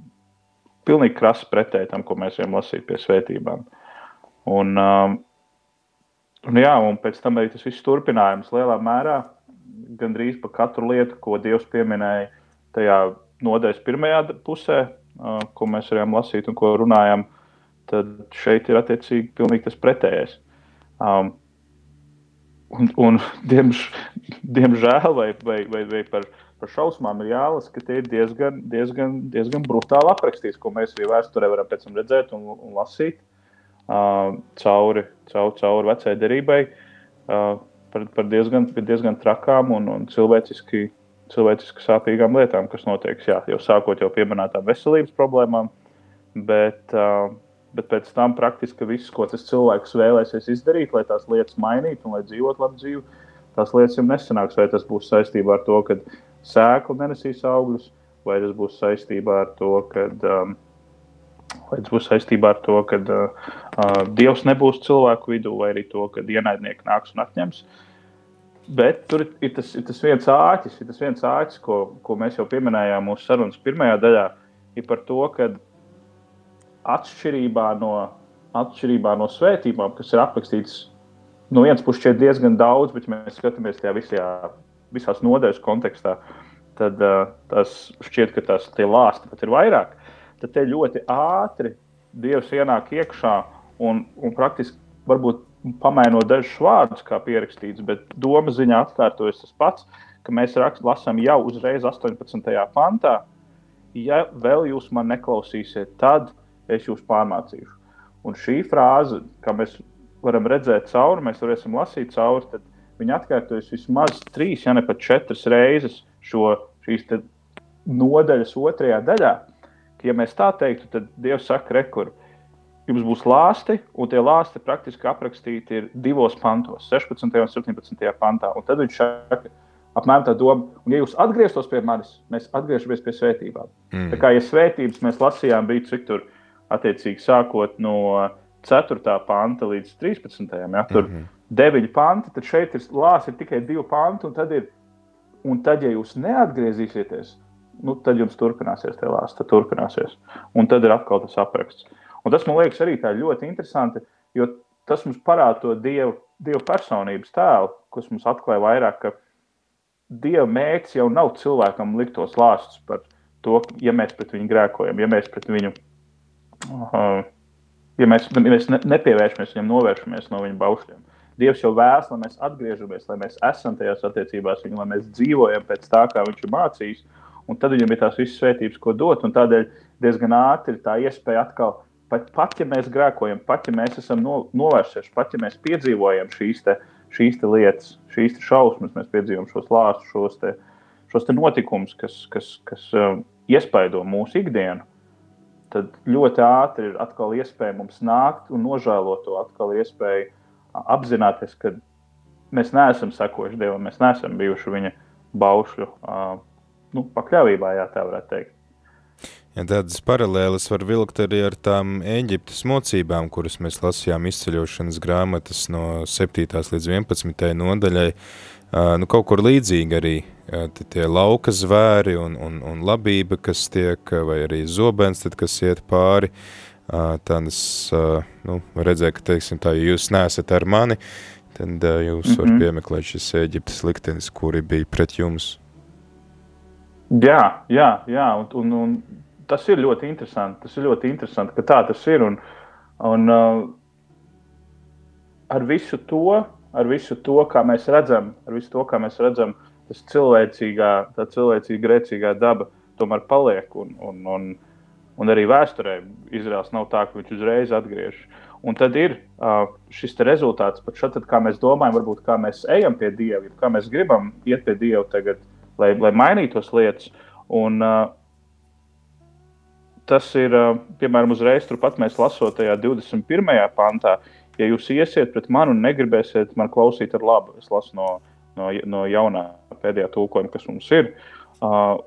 Speaker 2: pilnīgi krasi pretēji tam, ko mēs varam lasīt pie svētībām. Un, um, un, jā, un pēc tam arī tas viss turpinājums lielā mērā, gandrīz par katru lietu, ko Dievs pieminēja tajā nodaļas pirmajā pusē, ko mēs varējām lasīt un ko runājām, tad šeit ir attiecīgi pilnīgi tas pretējais. Um, un, un diemž, diemžēl, vai, vai, vai, vai par par šausmām ir jālasa, ka tie ir diezgan, diezgan, diezgan brutāli aprakstīts, ko mēs arī vēsturē varam pēc tam redzēt un, un lasīt uh, cauri, cauri, cauri vecai derībai. Uh, par, par diezgan, diezgan trakām un, un cilvēciski, cilvēciski sāpīgām lietām, kas notiek. Jā, jau sākot jau pieminētām veselības problēmām, bet, uh, bet pēc tam praktiski viss, ko tas cilvēks vēlēsies izdarīt, lai tās lietas mainītu un lai dzīvotu labu dzīvi, tās lietas jau nesanāks. Vai tas būs saistībā ar to, ka sēkla nenesīs augļus, vai tas būs saistībā ar to, ka. Um, Vai tas būs saistībā ar to, ka uh, uh, Dievs nebūs cilvēku vidū, vai arī to, ka ienaidnieki nāks un atņems. Bet tur ir tas, ir tas viens āķis, ir tas viens āķis ko, ko mēs jau pieminējām mūsu sarunas pirmajā daļā, ir par to, ka atšķirībā no, atšķirībā no svētībām, kas ir aprakstītas no vienas puses diezgan daudz, bet mēs skatāmies tajā visajā visās nodaļas kontekstā, tad uh, tas šķiet, ka tās lāsti pat ir vairāk. Tad te ļoti ātri Dievs ienāk iekšā un, un praktiski varbūt pamainot dažus vārdus, kā pierakstīts, bet doma ziņā atkārtojas tas pats, ka mēs rakst, lasām jau uzreiz 18. pantā. Ja vēl jūs man neklausīsiet, tad es jūs pārmācīšu. Un šī frāze, kā mēs varam redzēt cauri, mēs varēsim lasīt cauri, tad Viņi atkārtojas vismaz trīs, ja ne pat četras reizes šo, šīs nodaļas otrajā daļā. Ja mēs tā teiktu, tad Dievs saka, rekur, jums būs lāsti, un tie lāsti praktiski aprakstīti ir divos pantos, 16. un 17. pantā. Un tad viņš saka, apmēram tā doma, un ja jūs atgrieztos pie manis, mēs atgriežamies pie svētībām. Mm. Tā kā ja svētības mēs lasījām, bija cik tur attiecīgi sākot no 4. panta līdz 13. Ja, tur, mm -hmm deviņi panti, tad šeit ir lāsas tikai divi panti. Un tad, ir, un tad, ja jūs neatgriezīsieties, nu, tad jums turpināsies tie lāsas, tad turpināsies. Un tad ir atkal tas apraksts. Un tas man liekas arī ļoti interesanti, jo tas mums parāda to dievu, dievu personības tēlu, kas mums atklāja vairāk, ka dieva mērķis jau nav cilvēkam likt tos lāstus par to, ja mēs pret viņu grēkojam, ja mēs pret viņu. Uh, ja mēs, ja mēs ne, nepievēršamies viņam, novēršamies no viņa baušļiem. Dievs jau vēlas, lai mēs atgriežamies, lai mēs esam tajās attiecībās, viņu, lai mēs dzīvojam pēc tā, kā viņš ir mācījis. Un tad viņam ir tās visas svētības, ko dot. Tādēļ diezgan ātri ir tā iespēja atkal, pat, pat ja mēs grēkojam, pat ja mēs esam no, novērsušies, pat ja mēs piedzīvojam šīs, te, šīs te lietas, šīs te šausmas, mēs piedzīvojam šos lāstus, šos, te, šos te notikumus, kas, kas, kas um, iespaido mūsu ikdienu. Tad ļoti ātri ir atkal iespēja mums nākt un nožēlot to atkal iespēju apzināties, ka mēs neesam sekojuši Dievam, mēs neesam bijuši viņa baušļu nu, pakļāvībā, jā, tā varētu teikt.
Speaker 1: Ja tādas paralēlas var vilkt arī ar tām Eģiptes mocībām, kuras mēs lasījām izceļošanas grāmatas no 7. līdz 11. nodaļai. Nu, kaut kur līdzīgi arī tie lauka zvēri un, un, un labība, kas tiek, vai arī zobens, tad, kas iet pāri. Tādas, nu, redzēja, ka, teiksim tā, ja jūs neesat ar mani, tad jūs mm -hmm. varat piemeklēt šis Eģiptes liktenis, kuri bija pret jums.
Speaker 2: Jā, jā, jā un, un, un tas ir ļoti interesanti. Tas ir ļoti interesanti, ka tā tas ir. Un, un uh, ar visu to, ar visu to, kā mēs redzam, ar visu to, kā mēs redzam, tas cilvēcīgā, tā cilvēcīga, grēcīgā daba tomēr paliek. Un, un, un, Un arī vēsturē Izraels nav tā, ka viņš uzreiz atgriežas. Un tad ir uh, šis rezultāts, pat šeit, kā mēs domājam, varbūt kā mēs ejam pie Dieva, kā mēs gribam iet pie Dieva tagad, lai, lai mainītos lietas. Un, uh, tas ir, piemēram, uzreiz turpat mēs lasot tajā 21. pantā, ja jūs iesiet pret mani un negribēsiet man klausīt ar labu, es lasu no, no, no jaunā pēdējā tulkojuma, kas mums ir. Uh,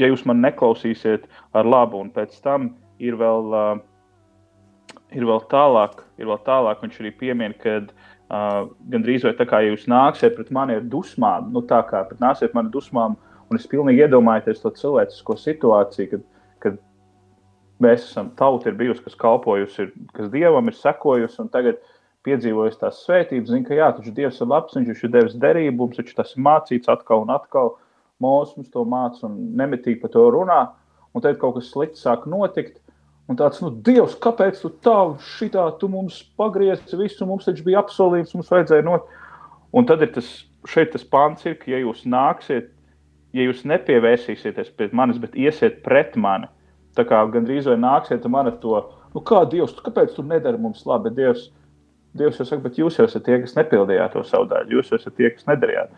Speaker 2: ja jūs man neklausīsiet ar labu, un pēc tam ir vēl, uh, ir vēl tālāk, ir vēl tālāk, viņš arī piemin, ka uh, gandrīz vai tā kā jūs nāksiet pret mani ar dusmām, nu tā kā nāksiet man ar dusmām, un es pilnīgi iedomājos to cilvēcisko situāciju, kad kad mēs esam tauta, ir bijusi, kas kalpojusi, ir, kas dievam ir sekojusi, un tagad piedzīvojusi tās svētības, zina, ka jā, taču dievs ir labs, viņš ir devis derību, mums taču tas ir mācīts atkal un atkal. Mūsu mums to māca un nemitīgi par to runā, un tad kaut kas slikts sāk notikt. Un tāds, nu, Dievs, kāpēc tu tā, šitā, tu mums pagriezi visu, mums taču bija apsolījums, mums vajadzēja not. Un tad ir tas, šeit tas pants ir, ka, ja jūs nāksiet ja jūs nepievērsīsieties pie manis, bet iesiet pret mani, tā kā gandrīz vai nāksiet man ar to, nu kā Dievs, kāpēc tu nedari mums labi? Dievs, Dievs jau saka, bet jūs jau esat tie, kas nepildījāt to savu daļu, jūs jau esat tie, kas nedarījāt.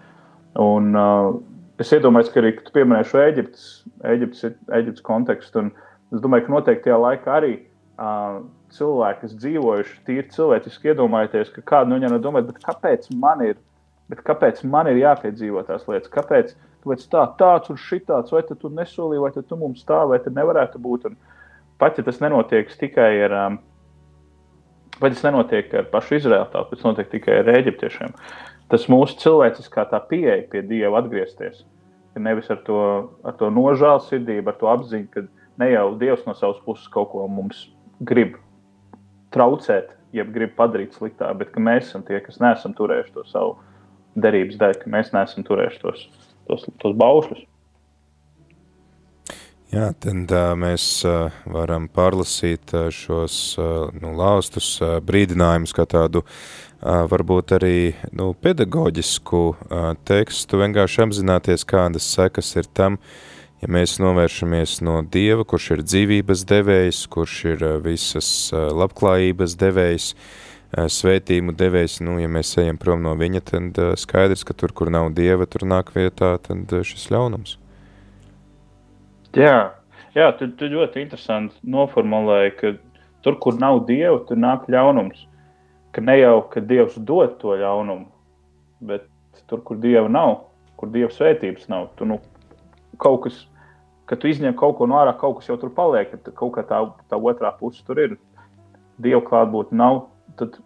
Speaker 2: Un, uh, es iedomājos, ka arī tu pieminēji šo Eģiptes, Eģiptes, Eģiptes kontekstu, un es domāju, ka noteikti tajā laikā arī uh, cilvēki, kas dzīvojuši tīri cilvēciski, iedomājieties, ka kādu no viņiem domā, kāpēc man ir, kāpēc man ir jāpiedzīvo tās lietas, kāpēc, kāpēc tā, tāds un šitāds, vai tu nesolīji, vai tu mums tā, vai tas nevarētu būt. Un pat ja tas nenotiek tikai ar, um, vai tas nenotiek ar pašu Izraēlu, tas notiek tikai ar eģiptiešiem. Tas mūsu cilvēciskā pieeja pie Dieva atgriezties. Nevis ar to, ar to nožēlsirdību, ar to apziņu, ka ne jau Dievs no savas puses kaut ko mums grib traucēt, jeb grib padarīt sliktāk, bet ka mēs esam tie, kas neesam turējuši to savu derības daļu, ka mēs neesam turējuši tos tos, tos baušļus.
Speaker 1: Jā, tad uh, mēs uh, varam pārlasīt uh, šos uh, nu, laustus uh, brīdinājumus kā tādu uh, varbūt arī nu, pedagoģisku uh, tekstu, vienkārši apzināties, kādas sekas ir tam, ja mēs novēršamies no Dieva, kurš ir dzīvības devējs, kurš ir uh, visas uh, labklājības devējs, uh, svētījumu devējs, nu, ja mēs ejam prom no viņa, tad skaidrs, ka tur, kur nav dieva, tur nāk vietā tad šis ļaunums.
Speaker 2: Jā, jā tu, tu ļoti interesanti noformulēji, ka tur, kur nav dieva, tur nāk ļaunums. Ka ne jau, ka dievs dod to ļaunumu, bet tur, kur dieva nav, kur dieva svētības nav, tu nu kaut kas, kad tu izņem kaut ko no ārā, kaut kas jau tur paliek, ka kaut kā tā, tā otrā puse tur ir. Dieva klātbūtne nav, tad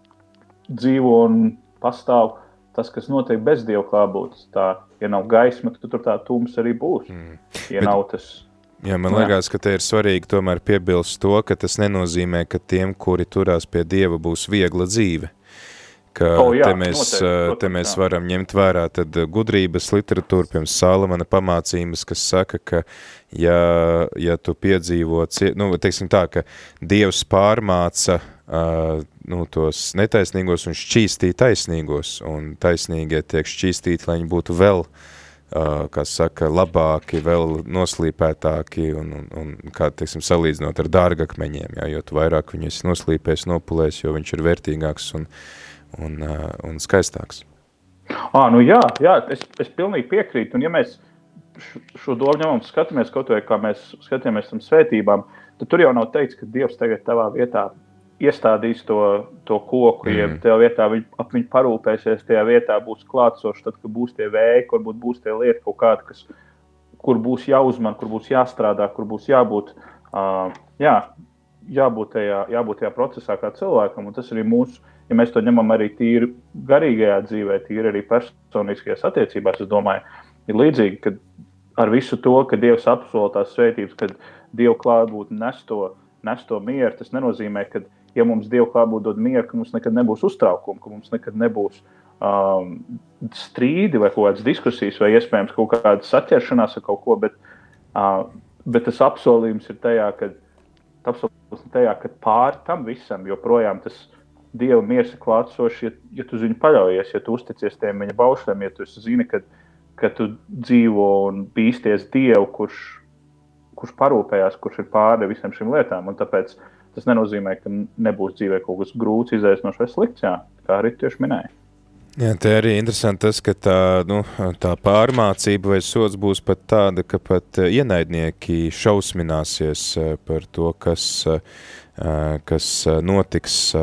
Speaker 2: dzīvo un pastāv tas, kas notiek bez dieva klātbūtnes. Tā, ja nav gaisma, tad tur tā tums arī būs. Mm. Ja Bet, nav tas.
Speaker 1: Jā, man liekas, ka te ir svarīgi tomēr piebilst to, ka tas nenozīmē, ka tiem, kuri turās pie dieva, būs viegla dzīve. Ka oh, jā, te mēs, noteikti, protams, te mēs jā. varam ņemt vērā tad gudrības literatūru, piemēram, Salamana pamācības, kas saka, ka ja, ja tu piedzīvo, nu, teiksim tā, ka Dievs pārmāca uh, nu, tos netaisnīgos un šķīstīt taisnīgos, un taisnīgie tiek šķīstīti, lai viņi būtu vēl, uh, kā saka, labāki, vēl noslīpētāki, un, un, un kā, teiksim, salīdzinot ar dārgakmeņiem, jā, jo tu vairāk viņu esi noslīpējis, nopulējis, jo viņš ir vērtīgāks un, un, uh, un skaistāks.
Speaker 2: À, nu jā, jā es, es pilnīgi piekrītu, un ja mēs šo domu ņemam, skatāmies kaut vai kā mēs skatāmies tam svētībām, tad tur jau nav teikts, ka Dievs tagad tavā vietā iestādīs to, to koku, mm. jeb tajā vietā viņi, ap viņu parūpēsies, tajā vietā būs klātsoši, tad, kad būs tie vēji, kur būs tie lieti kaut kādi, kas, kur būs jāuzman, kur būs jāstrādā, kur būs jābūt, uh, jā, jābūt, tajā, jābūt tajā procesā kā cilvēkam. Un tas arī mūsu, ja mēs to ņemam arī tīri garīgajā dzīvē, tīri arī personiskajās attiecībās, es domāju, ir līdzīgi, ka ar visu to, ka Dievs apsola tās svētības, kad Dieva klātbūtne nes to, nes to mieru, tas nenozīmē, ka ja mums Dieva klātbūtne dod mieru, ka mums nekad nebūs uztraukuma, ka mums nekad nebūs um, strīdi vai kaut kādas diskusijas, vai iespējams kaut kāda saķeršanās ar kaut ko. Bet, uh, bet tas apsolījums ir tajā, ka, tajā, ka pāri tam visam joprojām tas Dieva miers ir klātsošs, ja, ja tu uz viņu paļaujies, ja tu uzticies tiem viņa baušļiem, ja tu zini, ka, ka tu dzīvo un bīsties Dievu, kurš, kurš parūpējās, kurš ir pāri visam šīm lietām. Un tāpēc Tas nenozīmē, ka nebūs dzīvē kaut kas grūts, izaicinošs vai slikts, jā, kā arī tieši minēja.
Speaker 1: Jā, te arī interesanti tas, ka tā, nu, tā pārmācība vai sots būs pat tāda, ka pat ienaidnieki šausmināsies par to, kas, kas notiks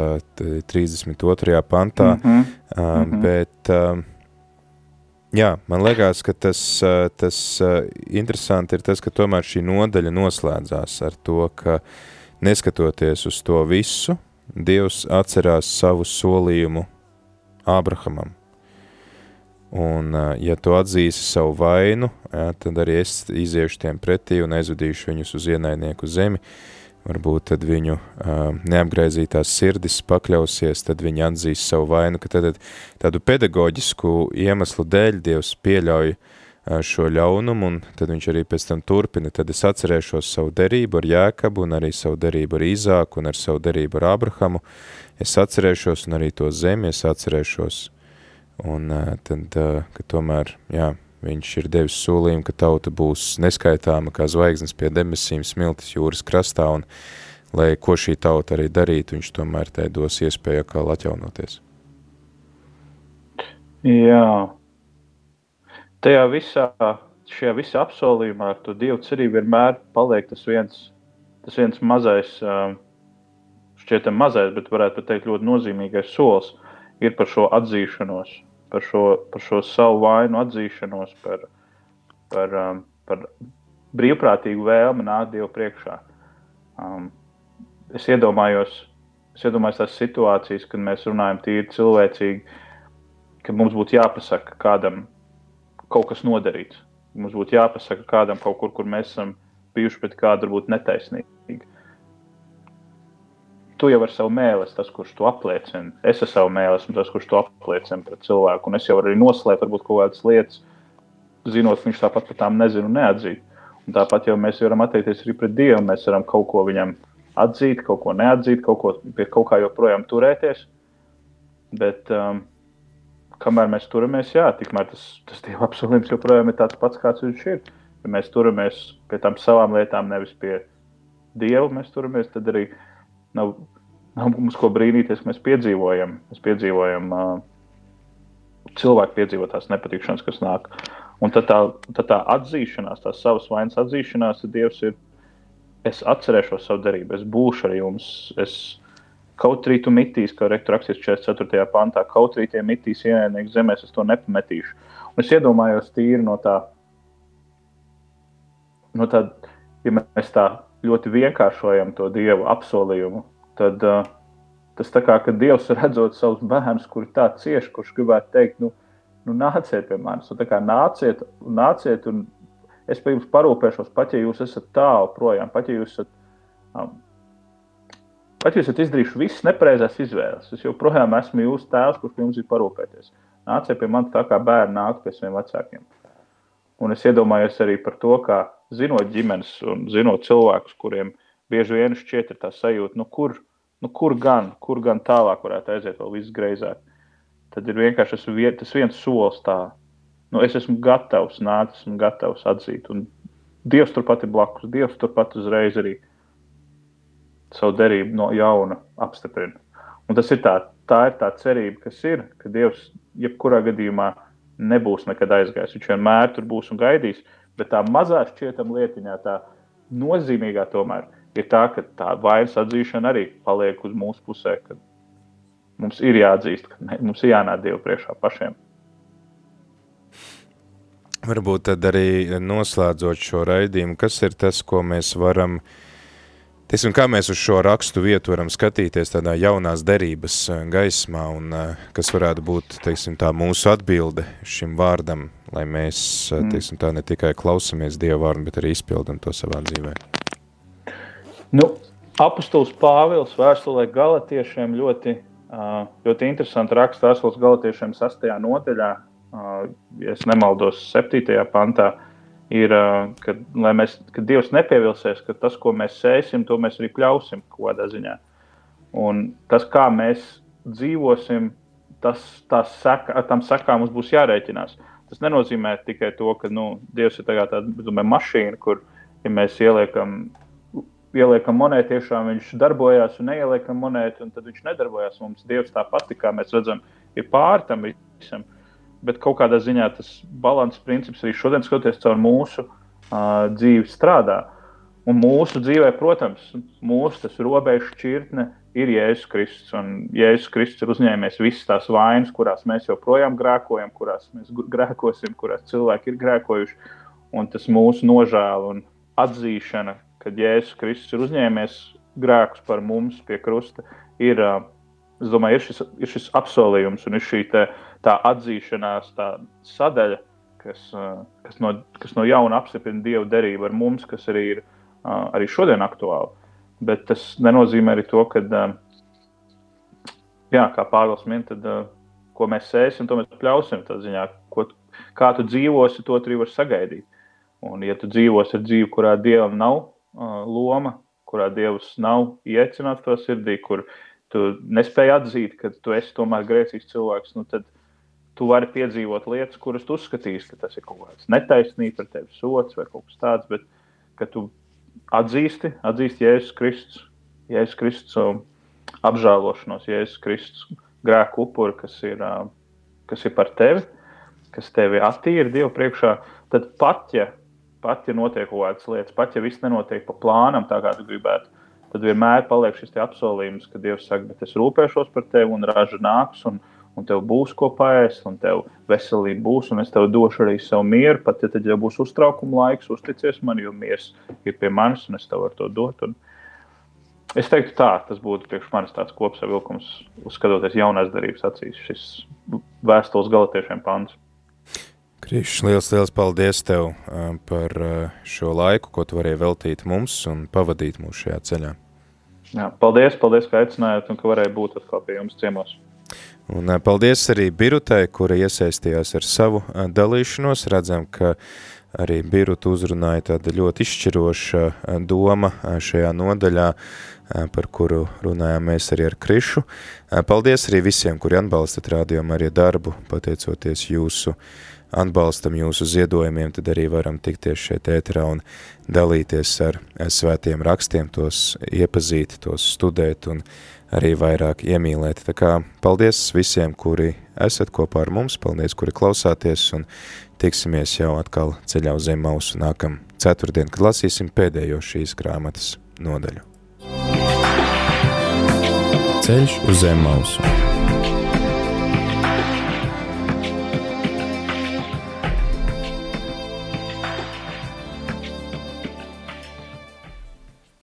Speaker 1: 32. pantā, mm -hmm. Mm -hmm. bet jā, man liekas, ka tas, tas interesanti ir tas, ka tomēr šī nodaļa noslēdzās ar to, ka neskatoties uz to visu, Dievs atcerās savu solījumu Ābrahamam. Un, ja tu atzīsi savu vainu, ja, tad arī es iziešu tiem pretī un aizvedīšu viņus uz ienaidnieku zemi. Varbūt tad viņu uh, neapgraizītās sirdis pakļausies, tad viņi atzīs savu vainu, ka tad tādu pedagoģisku iemeslu dēļ Dievs pieļauj uh, šo ļaunumu, un tad viņš arī pēc tam turpina. Tad es atcerēšos savu derību ar Jēkabu, un arī savu derību ar Īzāku, un ar savu derību ar Abrahamu. Es atcerēšos, un arī to zemi es atcerēšos Un tad, ka tomēr, jā, viņš ir devis solījumu, ka tauta būs neskaitāma kā zvaigznes pie debesīm smiltis jūras krastā, un lai ko šī tauta arī darītu, viņš tomēr tai dos iespēju atkal atjaunoties.
Speaker 2: Jā. Tajā visā, šajā visā apsolījumā ar to Dievu cerību vienmēr paliek tas viens, tas viens mazais, šķietam mazais, bet varētu teikt ļoti nozīmīgais solis ir par šo atzīšanos par šo, par šo savu vainu atzīšanos, par, par, um, par brīvprātīgu vēlmi nākt Dievu priekšā. Um, es iedomājos, es iedomājos tās situācijas, kad mēs runājam tīri cilvēcīgi, ka mums būtu jāpasaka kādam kaut kas nodarīts. Mums būtu jāpasaka kādam kaut kur, kur mēs esam bijuši pret kādu varbūt netaisnīgi tu jau ar savu mēlu esi tas, kurš to apliecina. Es ar savu mēlu esmu tas, kurš to apliecina pret cilvēku. Un es jau arī noslēpt varbūt kaut kādas lietas, zinot, viņš tāpat par tām nezina un neatzīt. Un tāpat jau mēs varam attiekties arī pret Dievu. Mēs varam kaut ko viņam atzīt, kaut ko neatzīt, kaut ko pie kaut kā joprojām turēties. Bet um, kamēr mēs turamies, jā, tikmēr tas, tas Dieva apsolījums joprojām ir tāds pats, kāds viņš ir. Ja mēs turamies pie tām savām lietām, nevis pie Dieva, mēs turamies, tad arī mēs nav, nav mums ko brīnīties. Mēs piedzīvojam, mēs piedzīvojam uh, cilvēku piedzīvotās nepatikšanas, kas nāk. Un tad tā, tad tā atzīšanās, tā savas vainas atzīšanās, tad Dievs ir. Es atcerēšos savu darību, es būšu ar jums. Es, kaut arī tu mitīs, kā rektor rakstīts 44. pantā, kaut arī tie mitīs ienaidnieki zemēs, es to nepametīšu. Un es iedomājos tīri no tā, no tā, ja mēs tā ļoti vienkāršojam to dievu apsolījumu, tad uh, tas tā kā, ka dievs redzot savus bērnus, kuri tā cieši, kurš gribētu teikt, nu, nu nāciet pie manis, un tā kā nāciet, nāciet, un es pie jums parūpēšos, pat ja jūs esat tālu projām, pat ja jūs esat, um, pat ja jūs esat izdarījuši visas nepareizās izvēles, es joprojām esmu jūsu tēvs, kurš jums ir parūpēties. Nāciet pie manis tā, kā bērni nāk pie saviem vecākiem. Un es iedomājos arī par to, kā zinot ģimenes un zinot cilvēkus, kuriem bieži vien šķiet tā sajūta, nu kur, nu kur gan, kur gan tālāk varētu aiziet vēl viss greizāk. Tad ir vienkārši tas, vien, tas viens solis tā, nu es esmu gatavs nākt, esmu gatavs atzīt. Un Dievs turpat ir blakus, Dievs turpat uzreiz arī savu derību no jauna apstiprina. Un tas ir tā, tā ir tā cerība, kas ir, ka Dievs jebkurā gadījumā nebūs nekad aizgājis. Viņš vienmēr tur būs un gaidīs. Bet tā mazā šķietama lietiņā, tā nozīmīgā tomēr ir tā, ka tā vainas atzīšana arī paliek uz mūsu pusē. Mums ir jāatzīst, ka ne, mums ir jānāk Dievu priekšā pašiem.
Speaker 1: Varbūt tad arī noslēdzot šo raidījumu, kas ir tas, ko mēs varam uh, Tiesim, kā mēs uz šo rakstu vietu varam skatīties tādā jaunās derības eh, gaismā un eh, kas varētu būt, teiksim, tā mūsu atbilde šim vārdam, lai mēs, eh, mm. teiksim, tā ne tikai klausamies Dieva vārdu, bet arī izpildam to savā dzīvē.
Speaker 2: Nu, apustuls Pāvils vēstulē galatiešiem ļoti, ļoti interesanti raksta vēstules galatiešiem sastajā nodaļā, ja es nemaldos, septītajā pantā, ir, kad, mēs, kad Dievs nepievilsies, ka tas, ko mēs sēsim, to mēs arī pļausim kaut kādā ziņā. Un tas, kā mēs dzīvosim, tas, tas saka, ar tam sakām mums būs jārēķinās. Tas nenozīmē tikai to, ka nu, Dievs ir tāda domāju, mašīna, kur ja mēs ieliekam, ieliekam monētu, tiešām viņš darbojās un neieliekam monētu, un tad viņš nedarbojās. Mums Dievs tāpat, kā mēs redzam, ir pāri tam visam. Bet kaut kādā ziņā tas balanss princips arī šodien skatoties caur mūsu uh, dzīvi strādā. Un mūsu dzīvē, protams, mūsu robežu šķirtne ir Jēzus Kristus. Un Jēzus Kristus ir uzņēmies visas tās vainas, kurās mēs joprojām grēkojam, kurās mēs grēkosim, kurās cilvēki ir grēkojuši. Un tas mūsu nožēla un atzīšana, ka Jēzus Kristus ir uzņēmies grēkus par mums pie krusta, ir, domāju, ir, šis, ir šis apsolījums un ir šī te, tā atzīšanās, tā sadaļa, kas, kas, no, kas no jauna apstiprina Dieva derību ar mums, kas arī ir arī šodien aktuāli. Bet tas nenozīmē arī to, ka, jā, kā Pāvils min, tad, ko mēs sēsim, to mēs pļausim. Ziņā, ko, kā tu dzīvosi, to arī vari sagaidīt. Un, ja tu dzīvosi ar dzīvi, kurā dievam nav uh, loma, kurā dievs nav iecināts to sirdī, kur tu nespēji atzīt, ka tu esi tomēr grēcīgs cilvēks, nu tad tu vari piedzīvot lietas, kuras tu uzskatīsi, ka tas ir kaut kāds netaisnīgs, par tevi sots vai kaut kas tāds, bet ka tu atzīsti, atzīsti Jēzus Kristus, Jēzus Kristus um, apžēlošanos, Jēzus Kristus grēku upuri, kas ir, um, kas ir par tevi, kas tevi attīra Dievu priekšā, tad pat ja, pat ja notiek kaut kādas lietas, pat ja viss nenotiek pa plānam, tā kā tu gribētu, tad vienmēr paliek šis apsolījums, ka Dievs saka, bet es rūpēšos par tevi un raža nāks. Un, un tev būs ko paēst, un tev veselība būs, un es tev došu arī savu mieru. Pat ja tad jau būs uztraukuma laiks, uzticies man, jo miers ir pie manis, un es tev varu to dot. Un es teiktu, tā, tas būtu priekš manis tāds kopsavilkums, skatoties jaunās darbības acīs, šis vēstules galotiešiem pants.
Speaker 1: Krišs, liels, liels paldies tev uh, par uh, šo laiku, ko tu varēji veltīt mums un pavadīt mūsu šajā ceļā.
Speaker 2: Jā, paldies, paldies, ka aicinājāt un ka varēja būt atkal pie jums ciemos.
Speaker 1: Un paldies arī Birutai, kura iesaistījās ar savu dalīšanos. Redzam, ka arī Biruta uzrunāja tāda ļoti izšķiroša doma šajā nodaļā, par kuru runājām mēs arī ar Krišu. Paldies arī visiem, kuri atbalstat rādījumu arī darbu, pateicoties jūsu atbalstam jūsu ziedojumiem, tad arī varam tikties šeit ēterā un dalīties ar svētiem rakstiem, tos iepazīt, tos studēt un arī vairāk iemīlēt. Tā kā paldies visiem, kuri esat kopā ar mums, paldies, kuri klausāties un tiksimies jau atkal ceļā uz zem mausu nākam ceturtdien, kad lasīsim pēdējo šīs grāmatas nodaļu.
Speaker 3: Ceļš uz zem mausu.